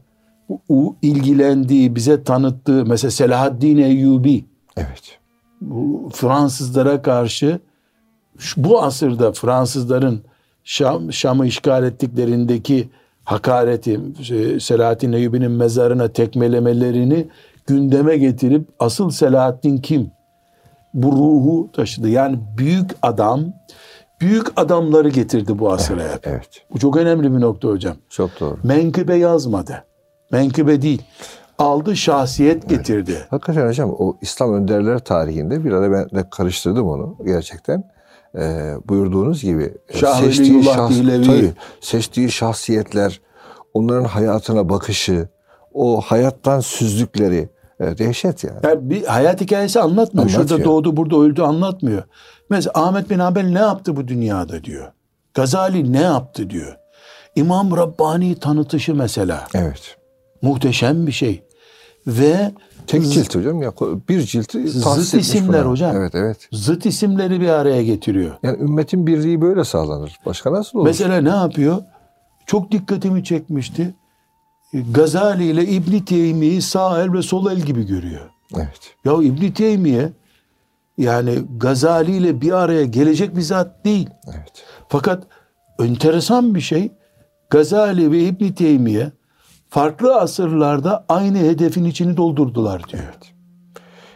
Speaker 2: ilgilendiği, bize tanıttığı mesela Selahaddin Eyyubi
Speaker 1: Evet.
Speaker 2: Bu Fransızlara karşı bu asırda Fransızların Şam, Şam'ı işgal ettiklerindeki hakareti e, Selahaddin Eyyubi'nin mezarına tekmelemelerini gündeme getirip asıl Selahaddin kim? Bu ruhu taşıdı. Yani büyük adam büyük adamları getirdi bu asıra hep.
Speaker 1: Evet.
Speaker 2: Bu çok önemli bir nokta hocam.
Speaker 1: Çok doğru.
Speaker 2: Menkıbe yazmadı. Menkıbe değil. Aldı şahsiyet getirdi.
Speaker 1: Hakikaten hocam o İslam önderler tarihinde bir ara ben de karıştırdım onu gerçekten. e, buyurduğunuz gibi e,
Speaker 2: Şah
Speaker 1: seçtiği, şahs, tabii, seçtiği şahsiyetler, onların hayatına bakışı, o hayattan süzdükleri e, dehşet yani.
Speaker 2: Yani bir hayat hikayesi anlatmıyor.
Speaker 1: Anlatıyor.
Speaker 2: Şurada doğdu burada öldü anlatmıyor. Mesela Ahmet bin Hanbel ne yaptı bu dünyada diyor. Gazali ne yaptı diyor. İmam Rabbani tanıtışı mesela.
Speaker 1: Evet.
Speaker 2: Muhteşem bir şey. Ve
Speaker 1: Tek cilt hocam ya bir cilti
Speaker 2: zıt isimler
Speaker 1: buna.
Speaker 2: hocam.
Speaker 1: Evet evet.
Speaker 2: Zıt isimleri bir araya getiriyor.
Speaker 1: Yani ümmetin birliği böyle sağlanır. Başka nasıl olur?
Speaker 2: Mesela ne yapıyor? Çok dikkatimi çekmişti. Gazali ile İbn Teymiye'yi sağ el ve sol el gibi görüyor.
Speaker 1: Evet.
Speaker 2: Ya İbn Teymiye yani Gazali ile bir araya gelecek bir zat değil.
Speaker 1: Evet.
Speaker 2: Fakat enteresan bir şey Gazali ve İbn Teymiye farklı asırlarda aynı hedefin içini doldurdular diyor.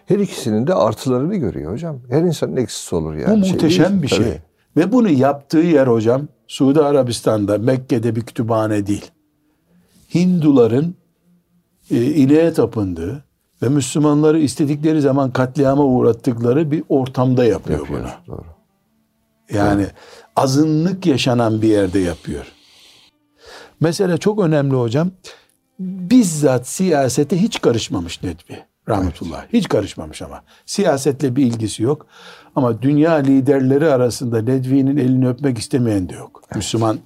Speaker 1: Her ikisinin de artılarını görüyor hocam. Her insanın eksisi olur yani.
Speaker 2: Bu
Speaker 1: Şey
Speaker 2: muhteşem
Speaker 1: değil,
Speaker 2: bir şey.
Speaker 1: tabii.
Speaker 2: Ve bunu yaptığı yer hocam Suudi Arabistan'da Mekke'de bir kütüphane değil. Hinduların e, ineğe tapındığı ve Müslümanları istedikleri zaman katliama uğrattıkları bir ortamda yapıyor,
Speaker 1: Yapıyor.
Speaker 2: bunu.
Speaker 1: Doğru.
Speaker 2: Yani azınlık yaşanan bir yerde yapıyor. Mesela çok önemli hocam. Bizzat siyasete hiç karışmamış Nedvi rahmetullah. Hiç karışmamış ama. Siyasetle bir ilgisi yok. Ama dünya liderleri arasında Nedvi'nin elini öpmek istemeyen de yok. Müslüman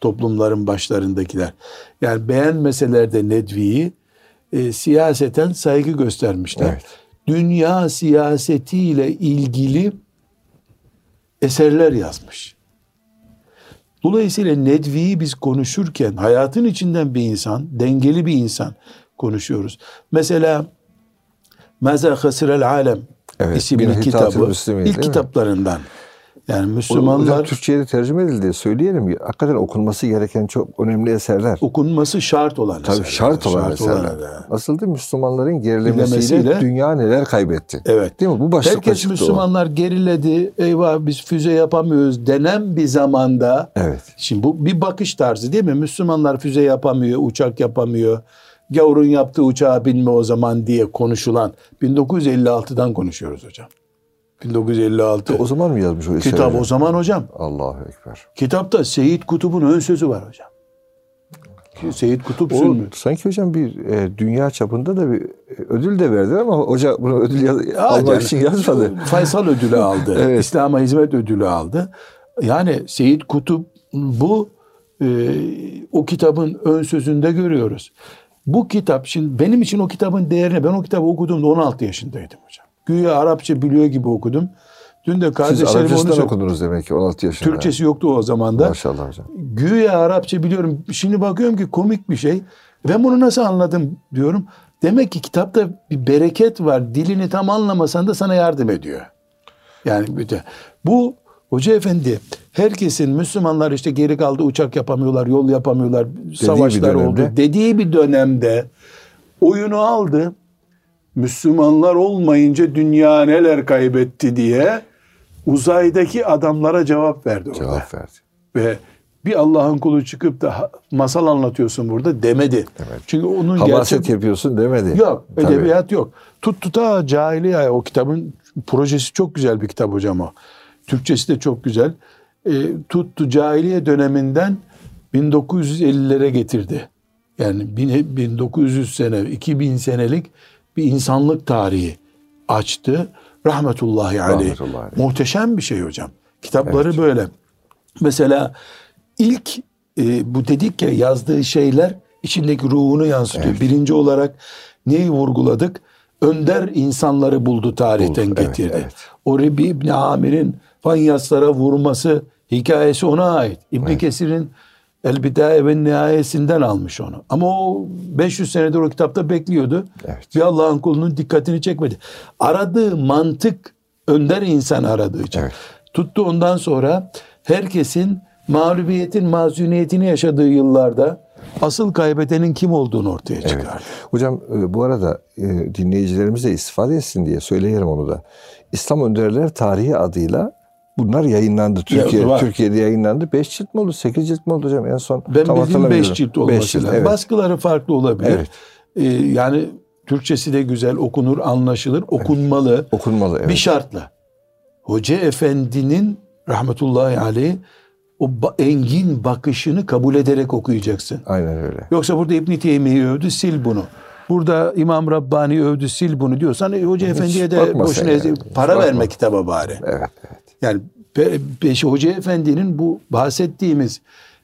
Speaker 2: toplumların başlarındakiler. Yani beğenmeseler de Nedvi'yi e, siyaseten saygı göstermişler.
Speaker 1: Evet.
Speaker 2: Dünya siyasetiyle ilgili eserler yazmış. Dolayısıyla Nedvi'yi biz konuşurken hayatın içinden bir insan, dengeli bir insan konuşuyoruz. Mesela Meza Hasirel Alem
Speaker 1: Evet,
Speaker 2: isimli kitabı ilk kitaplarından. Yani Müslümanlar
Speaker 1: Türkçe'ye tercüme edildi. Söyleyelim. Hakikaten okunması gereken çok önemli eserler.
Speaker 2: okunması şart olan
Speaker 1: Tabii
Speaker 2: eserler.
Speaker 1: şart olan eserler.
Speaker 2: eserler.
Speaker 1: Nasıl değil? Müslümanların gerilemesiyle dünya neler kaybetti.
Speaker 2: Evet.
Speaker 1: Değil mi? Bu başlıkla
Speaker 2: Herkes
Speaker 1: çıktı o.
Speaker 2: Müslümanlar geriledi. Eyvah biz füze yapamıyoruz denen bir zamanda
Speaker 1: Evet.
Speaker 2: Şimdi bu bir bakış tarzı değil mi? Müslümanlar füze yapamıyor, uçak yapamıyor. Gavurun yaptığı uçağa binme o zaman diye konuşulan 1956'dan konuşuyoruz hocam. 1956.
Speaker 1: O zaman mı yazmış o eseri?
Speaker 2: Kitap o zaman hocam.
Speaker 1: Allahu Ekber.
Speaker 2: Kitapta Seyit Kutup'un ön sözü var hocam. Seyit Kutup
Speaker 1: O,
Speaker 2: Sünni.
Speaker 1: sanki hocam bir e, dünya çapında da bir e, ödül de verdiler ama hoca bunu ödül yaz- almak
Speaker 2: yani
Speaker 1: için yazmadı.
Speaker 2: Faysal ödülü aldı.
Speaker 1: Evet.
Speaker 2: İslam'a hizmet ödülü aldı. Yani Seyit Kutup bu e, o kitabın ön sözünde görüyoruz. Bu kitap şimdi benim için o kitabın değerini ben o kitabı okuduğumda 16 yaşındaydım hocam. Güya Arapça biliyor gibi okudum. Dün de
Speaker 1: Siz
Speaker 2: kardeşlerim onu
Speaker 1: Arapçasından okudunuz demek ki 16 yaşında.
Speaker 2: Türkçesi yoktu o zaman da.
Speaker 1: Maşallah hocam.
Speaker 2: Güya Arapça biliyorum. Şimdi bakıyorum ki komik bir şey. Ben bunu nasıl anladım diyorum. Demek ki kitapta bir bereket var. Dilini tam anlamasan da sana yardım ediyor. Yani bütün. Bu Hoca Efendi herkesin Müslümanlar işte geri kaldı uçak yapamıyorlar, yol yapamıyorlar, savaşlar
Speaker 1: bir
Speaker 2: oldu dediği bir dönemde oyunu aldı. Müslümanlar olmayınca dünya neler kaybetti diye uzaydaki adamlara cevap verdi orada.
Speaker 1: Cevap verdi.
Speaker 2: Ve bir Allah'ın kulu çıkıp da masal anlatıyorsun burada demedi.
Speaker 1: Demedi.
Speaker 2: Çünkü onun
Speaker 1: Hamaset
Speaker 2: gerçek...
Speaker 1: yapıyorsun demedi.
Speaker 2: Yok,
Speaker 1: Tabii.
Speaker 2: edebiyat yok. Tut tuta cahiliye o kitabın projesi çok güzel bir kitap hocam o. Türkçesi de çok güzel. E, tuttu cahiliye döneminden 1950'lere getirdi. Yani bin- 1900 sene, 2000 senelik bir insanlık tarihi açtı. Rahmetullahi aleyh.
Speaker 1: Rahmetullahi aleyh.
Speaker 2: Muhteşem bir şey hocam. Kitapları böyle. Mesela ilk e, bu dedik ya yazdığı şeyler içindeki ruhunu yansıtıyor. Birinci olarak neyi vurguladık? Önder insanları buldu tarihten
Speaker 1: Buldu, evet,
Speaker 2: getirdi.
Speaker 1: evet.
Speaker 2: O Rebi İbni Amir'in Fanyaslara vurması hikayesi ona ait. İbni Kesir'in El Bidaye ve Nihayesinden almış onu. Ama o 500 senedir o kitapta bekliyordu.
Speaker 1: Evet.
Speaker 2: Bir Allah'ın kulunun dikkatini çekmedi. Aradığı mantık önder insan aradığı için.
Speaker 1: Evet.
Speaker 2: Tuttu ondan sonra herkesin mağlubiyetin mazuniyetini yaşadığı yıllarda asıl kaybedenin kim olduğunu ortaya çıkardı.
Speaker 1: Hocam e, bu arada e, dinleyicilerimiz de istifade etsin diye söyleyelim onu da. İslam Önderler Tarihi adıyla bunlar yayınlandı. Türkiye
Speaker 2: var.
Speaker 1: Türkiye'de yayınlandı. 5 cilt mi oldu? 8 cilt mi oldu hocam en son?
Speaker 2: Ben
Speaker 1: Tam
Speaker 2: bildiğim
Speaker 1: hatırlamıyorum.
Speaker 2: 5 cilt olması
Speaker 1: Beş cilt,
Speaker 2: lazım.
Speaker 1: evet.
Speaker 2: Baskıları farklı olabilir.
Speaker 1: Evet.
Speaker 2: Ee, yani Türkçesi de güzel okunur, anlaşılır, okunmalı.
Speaker 1: Okunmalı evet.
Speaker 2: Bir şartla. Hoca efendinin rahmetullahi aleyh o engin bakışını kabul ederek okuyacaksın.
Speaker 1: Aynen öyle.
Speaker 2: Yoksa burada İbn Teymiye'yi övdü sil bunu. Burada İmam Rabbani övdü sil bunu diyorsan e, Hoca Efendi'ye de
Speaker 1: bakma
Speaker 2: boşuna
Speaker 1: yani.
Speaker 2: para
Speaker 1: Bakma.
Speaker 2: verme kitaba bari.
Speaker 1: Evet, evet.
Speaker 2: Yani pe- peş Hoca Efendi'nin bu bahsettiğimiz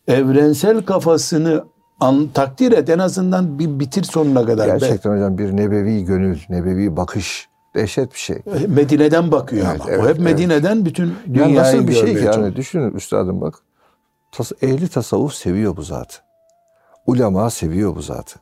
Speaker 2: evrensel kafasını an, takdir et en azından bir bitir sonuna kadar. Be-
Speaker 1: Gerçekten hocam bir nebevi gönül, nebevi bakış dehşet bir şey.
Speaker 2: Medine'den bakıyor
Speaker 1: Evet,
Speaker 2: ama.
Speaker 1: evet,
Speaker 2: o hep
Speaker 1: evet.
Speaker 2: Medine'den bütün
Speaker 1: Ya
Speaker 2: dünyayı
Speaker 1: nasıl bir şey ki yani düşünün üstadım bak. Tas ehli tasavvuf seviyor bu zatı. Ulema seviyor bu zatı.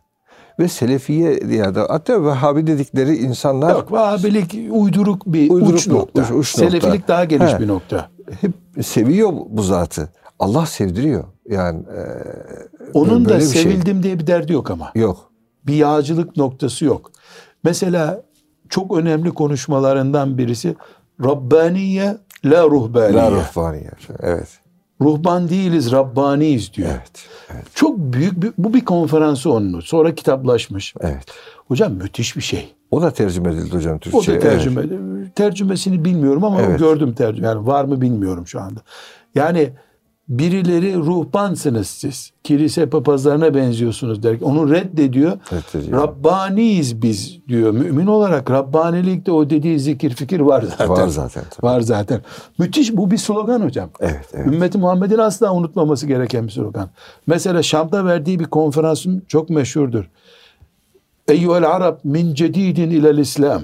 Speaker 1: Ve Selefiye ya da hatta Vehhabi dedikleri insanlar
Speaker 2: Yok Vahabilik uyduruk bir
Speaker 1: Uyduruk
Speaker 2: uç nokta.
Speaker 1: uç- uç nokta.
Speaker 2: Selefilik daha geniş
Speaker 1: He.
Speaker 2: bir nokta.
Speaker 1: hep seviyor bu zatı. Allah sevdiriyor. Yani e,
Speaker 2: Onun da
Speaker 1: şey.
Speaker 2: sevildim diye bir derdi yok ama.
Speaker 1: yok.
Speaker 2: Bir yağcılık noktası yok. Mesela çok önemli konuşmalarından birisi Rabbaniye la ruhbaniye.
Speaker 1: La ruhbaniye. Evet.
Speaker 2: Ruhban değiliz, Rabbaniyiz diyor.
Speaker 1: Evet. Evet.
Speaker 2: Çok büyük bir, bu bir konferansı onun. Sonra kitaplaşmış.
Speaker 1: Evet.
Speaker 2: Hocam müthiş bir şey.
Speaker 1: O da tercüme edildi hocam
Speaker 2: O
Speaker 1: Türkçe'ye.
Speaker 2: da tercüme. Tercümesini bilmiyorum ama
Speaker 1: Evet.
Speaker 2: gördüm tercüme. Yani var mı bilmiyorum şu anda. Yani birileri ruhbansınız siz. Kilise papazlarına benziyorsunuz der. Onu reddediyor.
Speaker 1: Reddediyor.
Speaker 2: Rabbaniyiz biz diyor. Mümin olarak Rabbanilikte o dediği zikir fikir var zaten.
Speaker 1: Var zaten. tabii.
Speaker 2: Var zaten. Müthiş bu bir slogan hocam.
Speaker 1: Evet, evet.
Speaker 2: Ümmeti Muhammed'in asla unutmaması gereken bir slogan. Mesela Şam'da verdiği bir konferansın çok meşhurdur. Eyyuhel Arab min cedidin ilel İslam.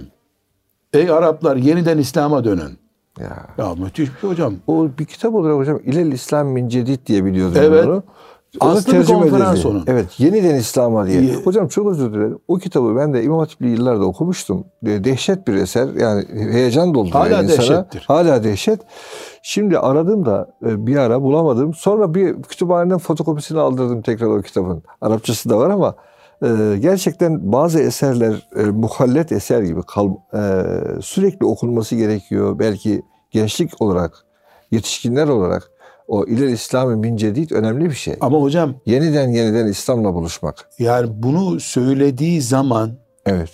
Speaker 2: Ey Araplar yeniden İslam'a dönün.
Speaker 1: Ya.
Speaker 2: Ya müthiş bir şey hocam.
Speaker 1: O bir kitap olarak hocam İlel İslam min Cedid diye biliyordum
Speaker 2: Evet.
Speaker 1: onu.
Speaker 2: Bir
Speaker 1: tercüme edildi.
Speaker 2: onun.
Speaker 1: Evet. Yeniden İslam'a diye.
Speaker 2: Ye-
Speaker 1: Hocam çok özür dilerim. O kitabı ben de İmam Hatip'li yıllarda okumuştum. De- Dehşet bir eser. Yani heyecan dolduruyor
Speaker 2: Hala
Speaker 1: insana.
Speaker 2: dehşettir.
Speaker 1: Hala dehşet. Şimdi aradım da e, bir ara bulamadım. Sonra bir kütüphaneden fotokopisini aldırdım tekrar o kitabın. Arapçası da var ama e, gerçekten bazı eserler e, muhallet eser gibi kal, e, sürekli okunması gerekiyor. Belki gençlik olarak, yetişkinler olarak o iler İslam'ı min cedid önemli bir şey.
Speaker 2: Ama hocam
Speaker 1: Yeniden yeniden İslam'la buluşmak.
Speaker 2: yani bunu söylediği zaman
Speaker 1: Evet.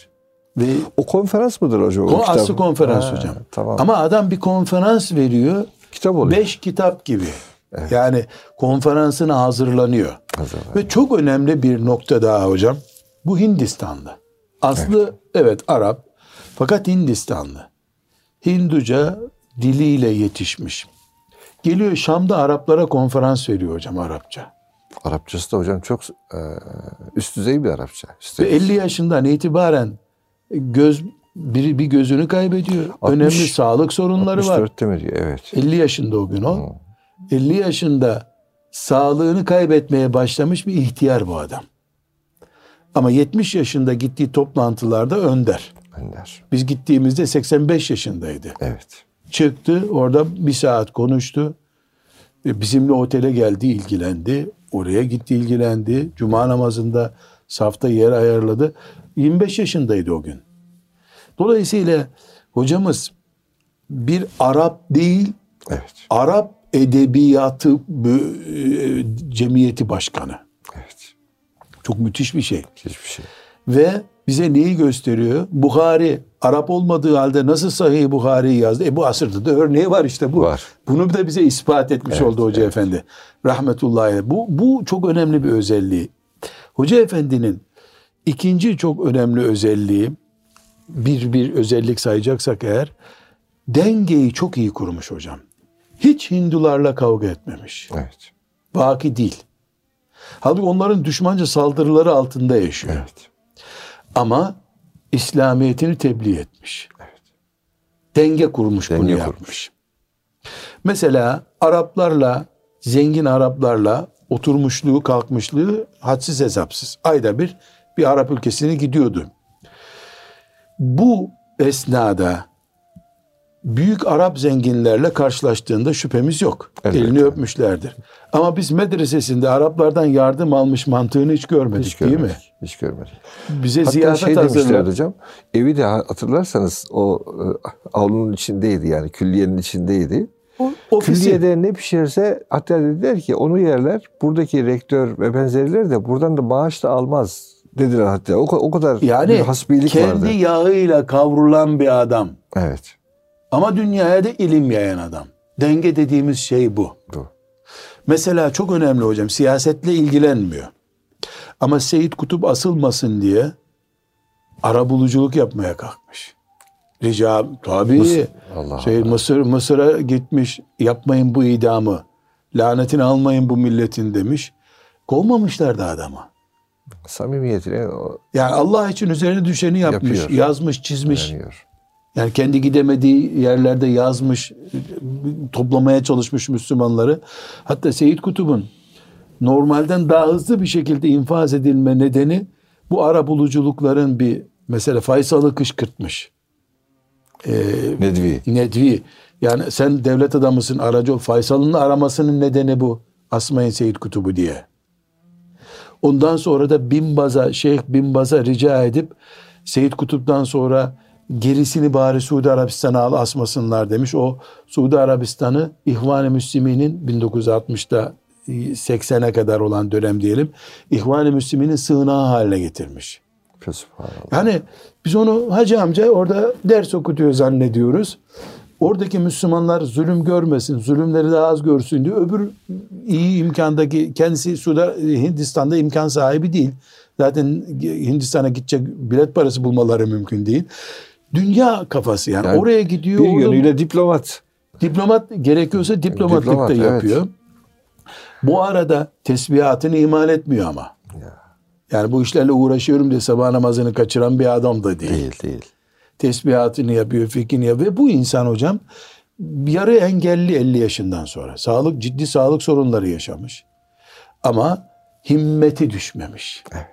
Speaker 2: ve
Speaker 1: O konferans mıdır hocam? o
Speaker 2: aslı konferans
Speaker 1: Ha,
Speaker 2: hocam.
Speaker 1: Tamam.
Speaker 2: Ama adam bir konferans veriyor.
Speaker 1: kitap oluyor.
Speaker 2: Beş kitap gibi. Yani konferansına hazırlanıyor.
Speaker 1: Hazırlanıyor.
Speaker 2: Ve çok önemli bir nokta daha hocam. Bu Hindistanlı. Aslı evet, Arap fakat Hindistanlı. Hinduca diliyle yetişmiş. Geliyor Şam'da Araplara konferans veriyor hocam Arapça.
Speaker 1: Arapçası da hocam çok e, üst düzey bir Arapça.
Speaker 2: Ve
Speaker 1: Üstelik.
Speaker 2: 50 yaşından itibaren göz bir, bir gözünü kaybediyor.
Speaker 1: 60,
Speaker 2: Önemli sağlık sorunları var.
Speaker 1: 64'te mi diyor? Evet.
Speaker 2: 50 yaşında o gün o. 50 yaşında sağlığını kaybetmeye başlamış bir ihtiyar bu adam. Ama 70 yaşında gittiği toplantılarda önder.
Speaker 1: Önder.
Speaker 2: Biz gittiğimizde 85 yaşındaydı.
Speaker 1: Evet.
Speaker 2: Çıktı orada bir saat konuştu. E, Bizimle otele geldi ilgilendi. Oraya gitti ilgilendi. Cuma namazında safta yer ayarladı. 25 yaşındaydı o gün. Dolayısıyla hocamız bir Arap değil
Speaker 1: Evet.
Speaker 2: Arap Edebiyatı e, Cemiyeti Başkanı.
Speaker 1: Evet.
Speaker 2: Çok müthiş bir şey.
Speaker 1: Hiçbir şey.
Speaker 2: Ve bize neyi gösteriyor? Bukhari Arap olmadığı halde nasıl Sahih Bukhari'yi yazdı? E bu asırda da örneği var işte bu.
Speaker 1: Var.
Speaker 2: Bunu da bize ispat etmiş
Speaker 1: Evet,
Speaker 2: oldu Hoca Efendi. Rahmetullahi. Bu, bu çok önemli bir özelliği. Hoca Efendi'nin ikinci çok önemli özelliği bir bir özellik sayacaksak eğer dengeyi çok iyi kurmuş hocam. Hiç Hindularla kavga etmemiş.
Speaker 1: Evet.
Speaker 2: Vaki değil. Halbuki onların düşmanca saldırıları altında yaşıyor.
Speaker 1: Evet.
Speaker 2: Ama İslamiyetini tebliğ etmiş. Denge kurmuş bunu
Speaker 1: Denge
Speaker 2: yapmış. Mesela Araplarla, zengin Araplarla oturmuşluğu, kalkmışlığı hadsiz hesapsız. Ayda bir bir Arap ülkesine gidiyordu. Bu esnada büyük Arap zenginlerle karşılaştığında şüphemiz yok.
Speaker 1: Elbette.
Speaker 2: Elini öpmüşlerdir. Ama biz medresesinde Araplardan yardım almış mantığını hiç görmedik
Speaker 1: Hiç
Speaker 2: değil mi?
Speaker 1: görmedik. Hiç görmedik.
Speaker 2: Bize
Speaker 1: Hatta
Speaker 2: ziyafet
Speaker 1: şey
Speaker 2: hazırladı.
Speaker 1: hocam. Evi de hatırlarsanız o e, avlunun içindeydi yani külliyenin içindeydi.
Speaker 2: Ofisi.
Speaker 1: Külliyede ne pişerse hatta dediler ki onu yerler. Buradaki rektör ve benzerileri de buradan da maaş da almaz dediler hatta. O, o kadar bir
Speaker 2: Yani
Speaker 1: hasbilik
Speaker 2: kendi
Speaker 1: vardı.
Speaker 2: yağıyla kavrulan bir adam.
Speaker 1: Evet.
Speaker 2: Ama dünyaya da ilim yayan adam. Denge dediğimiz şey bu.
Speaker 1: Bu.
Speaker 2: Mesela çok önemli hocam siyasetle ilgilenmiyor. Ama Seyit Kutup asılmasın diye arabuluculuk yapmaya kalkmış. Rica tabii.
Speaker 1: Mısır- Allah
Speaker 2: şey, Mısır Mısır'a gitmiş. Yapmayın bu idamı. Lanetini almayın bu milletin demiş. Kovmamışlar da adamı.
Speaker 1: Samimiyetine o
Speaker 2: Yani Allah için üzerine düşeni yapmış,
Speaker 1: Yapıyor.
Speaker 2: yazmış, çizmiş.
Speaker 1: öğreniyor.
Speaker 2: Yani kendi gidemediği yerlerde yazmış, toplamaya çalışmış Müslümanları. Hatta Seyyid Kutub'un normalden daha hızlı bir şekilde infaz edilme nedeni bu ara buluculukların bir mesela Faysal'ı kışkırtmış. Ee,
Speaker 1: Nedvi.
Speaker 2: Nedvi. Yani sen devlet adamısın aracı ol. Faysal'ın aramasının nedeni bu. Asmayın Seyyid Kutub'u diye. Ondan sonra da Binbaz'a, Şeyh Binbaz'a rica edip Seyyid Kutup'tan sonra gerisini bari Suudi Arabistan'a al asmasınlar demiş. O Suudi Arabistan'ı İhvan-ı Müslümin'in 1960'da 80'e kadar olan dönem diyelim. İhvan-ı Müslümin'in sığınağı haline getirmiş. Yani biz onu hacı amca orada ders okutuyor zannediyoruz. Oradaki Müslümanlar zulüm görmesin, zulümleri daha az görsün diye öbür iyi imkandaki kendisi Suda, Hindistan'da imkan sahibi değil. Zaten Hindistan'a gidecek bilet parası bulmaları mümkün değil. Dünya kafası yani,
Speaker 1: Yani
Speaker 2: oraya gidiyor.
Speaker 1: Bir yönüyle diplomat.
Speaker 2: Diplomat gerekiyorsa diplomatlık
Speaker 1: Diplomat,
Speaker 2: da
Speaker 1: evet.
Speaker 2: yapıyor. Bu arada tesbihatını imal etmiyor ama.
Speaker 1: Ya,
Speaker 2: Yani bu işlerle uğraşıyorum diye sabah namazını kaçıran bir adam da değil.
Speaker 1: değil değil.
Speaker 2: tesbihatını yapıyor, fikrini yapıyor. Ve bu insan hocam yarı engelli 50 yaşından sonra. Sağlık ciddi sağlık sorunları yaşamış. Ama himmeti düşmemiş.
Speaker 1: Evet.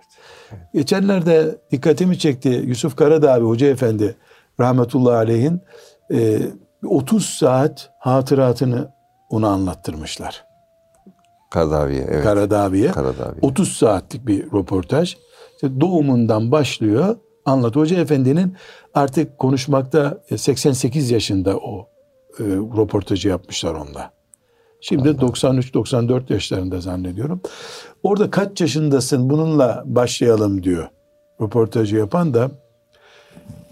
Speaker 2: Geçenlerde dikkatimi çekti Yusuf Karadağ abi Hoca Efendi rahmetullahi aleyhin e, 30 saat hatıratını ona anlattırmışlar.
Speaker 1: Karadaviye. Evet.
Speaker 2: Karadağ abiye.
Speaker 1: Karadaviye.
Speaker 2: 30 saatlik bir röportaj. İşte doğumundan başlıyor. Anlat. Hoca Efendi'nin artık konuşmakta e, 88 yaşında o e, röportajı yapmışlar onda. Şimdi 93-94 yaşlarında zannediyorum. Orada kaç yaşındasın bununla başlayalım diyor. Röportajı yapan da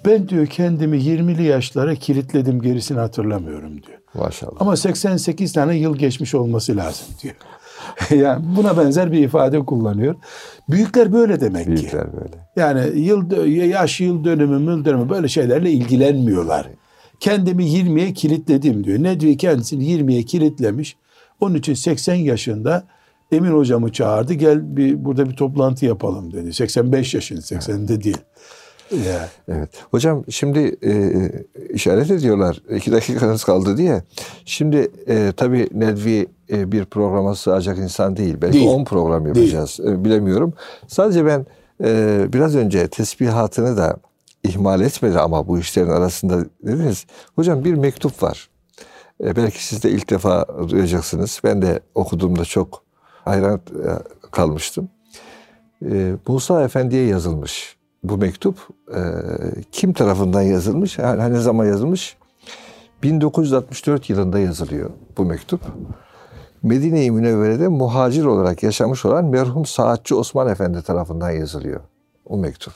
Speaker 2: ben diyor kendimi 20'li yaşlara kilitledim gerisini hatırlamıyorum diyor.
Speaker 1: Maşallah.
Speaker 2: Ama 88 tane yıl geçmiş olması lazım diyor. yani buna benzer bir ifade kullanıyor. Büyükler böyle demek ki.
Speaker 1: Büyükler böyle.
Speaker 2: Yani yıl yaş yıl dönümü, mül dönümü böyle şeylerle ilgilenmiyorlar. Kendimi 20'ye kilitledim diyor. Nedvi kendisini 20'ye kilitlemiş. Onun için 80 yaşında Emin hocamı çağırdı. Gel bir burada bir toplantı yapalım dedi. 85 yaşında, 80'de değil. Ya.
Speaker 1: Evet. Hocam şimdi e, işaret ediyorlar. iki dakikanız kaldı diye. Şimdi e, tabii Nedvi e, bir programa sığacak insan değil. Belki
Speaker 2: Değil.
Speaker 1: 10 program yapacağız. E, bilemiyorum. Sadece ben e, biraz önce tesbihatını da ihmal etmedi ama bu işlerin arasında dediniz. Hocam bir mektup var. E, belki siz de ilk defa duyacaksınız. Ben de okuduğumda çok hayran e, kalmıştım. E, Musa Efendi'ye yazılmış bu mektup. E, kim tarafından yazılmış? Yani ne zaman yazılmış? 1964 yılında yazılıyor bu mektup. Medine-i Münevvere'de muhacir olarak yaşamış olan merhum Saatçı Osman Efendi tarafından yazılıyor o mektup.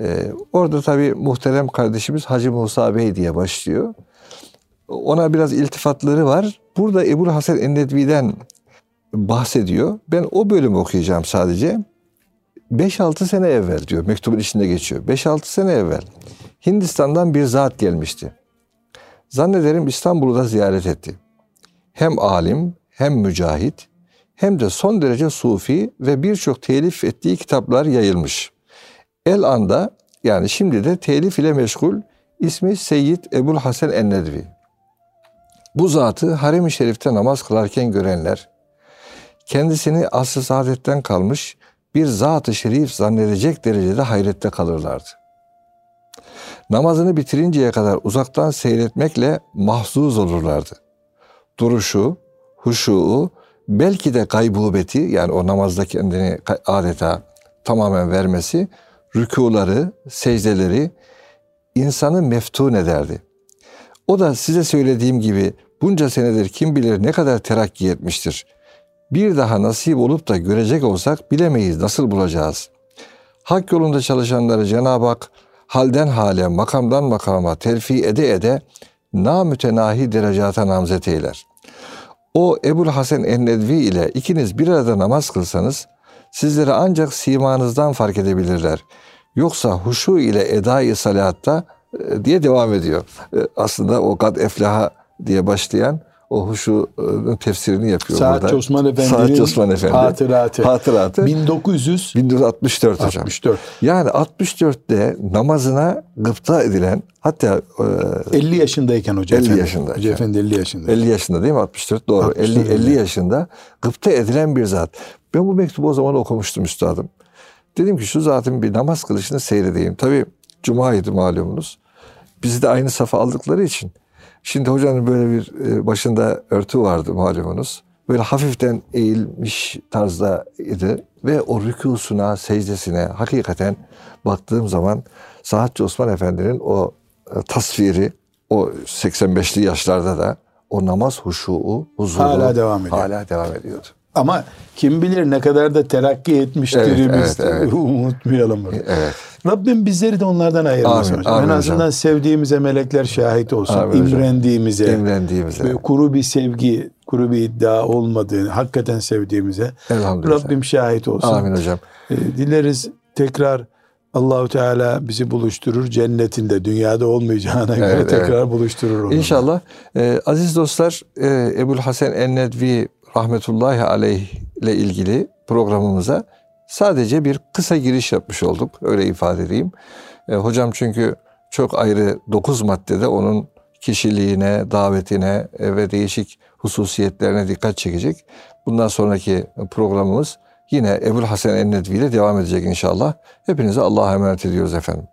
Speaker 1: Ee, orada tabii muhterem kardeşimiz Hacı Musa Bey diye başlıyor. Ona biraz iltifatları var. Burada Ebu Hasan Ennedvi'den bahsediyor. Ben o bölümü okuyacağım sadece. 5-6 sene evvel diyor. Mektubun içinde geçiyor. 5-6 sene evvel Hindistan'dan bir zat gelmişti. Zannederim İstanbul'u da ziyaret etti. Hem alim, hem mücahit, hem de son derece sufi ve birçok telif ettiği kitaplar yayılmış. El anda yani şimdi de telif ile meşgul ismi Seyyid Ebul Hasan Ennedvi. Bu zatı harem-i şerifte namaz kılarken görenler, kendisini asr-ı saadetten kalmış bir zat-ı şerif zannedecek derecede hayrette kalırlardı. Namazını bitirinceye kadar uzaktan seyretmekle mahzuz olurlardı. Duruşu, huşuu, belki de gaybubeti yani o namazda kendini adeta tamamen vermesi, rükuları, secdeleri insanı meftun ederdi. O da size söylediğim gibi bunca senedir kim bilir ne kadar terakki etmiştir. Bir daha nasip olup da görecek olsak bilemeyiz nasıl bulacağız. Hak yolunda çalışanları Cenab-ı Hak halden hale, makamdan makama terfi ede ede namütenahi derecata namzet eyler. O Ebul Hasan Ennedvi ile ikiniz bir arada namaz kılsanız sizleri ancak simanızdan fark edebilirler. Yoksa huşu ile edai salatta e, diye devam ediyor. E, Aslında o kad eflaha diye başlayan o huşu e, tefsirini yapıyor
Speaker 2: Saatçi
Speaker 1: burada.
Speaker 2: Osman Efendi'nin
Speaker 1: Saatçi Osman Efendi.
Speaker 2: hatıratı.
Speaker 1: Hatıratı.
Speaker 2: 1964.
Speaker 1: 1964 hocam. Yani 64'te namazına gıpta edilen hatta e,
Speaker 2: 50 yaşındayken Hoca
Speaker 1: 50
Speaker 2: Efendi.
Speaker 1: yaşındayken.
Speaker 2: Hoca Efendi 50 yaşında.
Speaker 1: 50 yaşında değil mi? 64 doğru.
Speaker 2: 64
Speaker 1: 50 50
Speaker 2: öyle.
Speaker 1: yaşında gıpta edilen bir zat. Ben bu mektubu o zaman okumuştum üstadım. Dedim ki şu zatın bir namaz kılışını seyredeyim. Tabii cumaydı malumunuz. Bizi de aynı safa aldıkları için. Şimdi hocanın böyle bir e, başında örtü vardı malumunuz. Böyle hafiften eğilmiş tarzda idi. Ve o rükusuna, secdesine hakikaten baktığım zaman Saatçi Osman Efendi'nin o e, tasviri, o 85'li yaşlarda da o namaz huşuu, huzuru
Speaker 2: Hala devam ediyor.
Speaker 1: Hala devam ediyordu.
Speaker 2: Ama kim bilir ne kadar da terakki etmiştir
Speaker 1: Evet, evet, evet.
Speaker 2: Unutmayalım bunu.
Speaker 1: Evet.
Speaker 2: Rabbim bizleri de onlardan ayırmasın
Speaker 1: Amin,
Speaker 2: hocam.
Speaker 1: amin
Speaker 2: en
Speaker 1: hocam.
Speaker 2: azından sevdiğimize melekler şahit olsun.
Speaker 1: Amin hocam.
Speaker 2: İmrendiğimize,
Speaker 1: Emrendiğimize.
Speaker 2: böyle kuru bir sevgi, kuru bir iddia olmadığını, hakikaten sevdiğimize. Rabbim şahit olsun.
Speaker 1: Amin hocam.
Speaker 2: E, dileriz tekrar Allahu Teala bizi buluşturur cennetinde dünyada olmayacağına göre
Speaker 1: Evet,
Speaker 2: tekrar buluşturur onu.
Speaker 1: İnşallah. Ee, aziz dostlar, e, Ebul Hasan Ennedvi rahmetullahi aleyh ile ilgili programımıza sadece bir kısa giriş yapmış olduk. Öyle ifade edeyim. E, hocam çünkü çok ayrı 9 maddede onun kişiliğine, davetine e, ve değişik hususiyetlerine dikkat çekecek. Bundan sonraki programımız yine Ebul Hasan Ennedvi ile devam edecek inşallah. Hepinize Allah'a emanet ediyoruz efendim.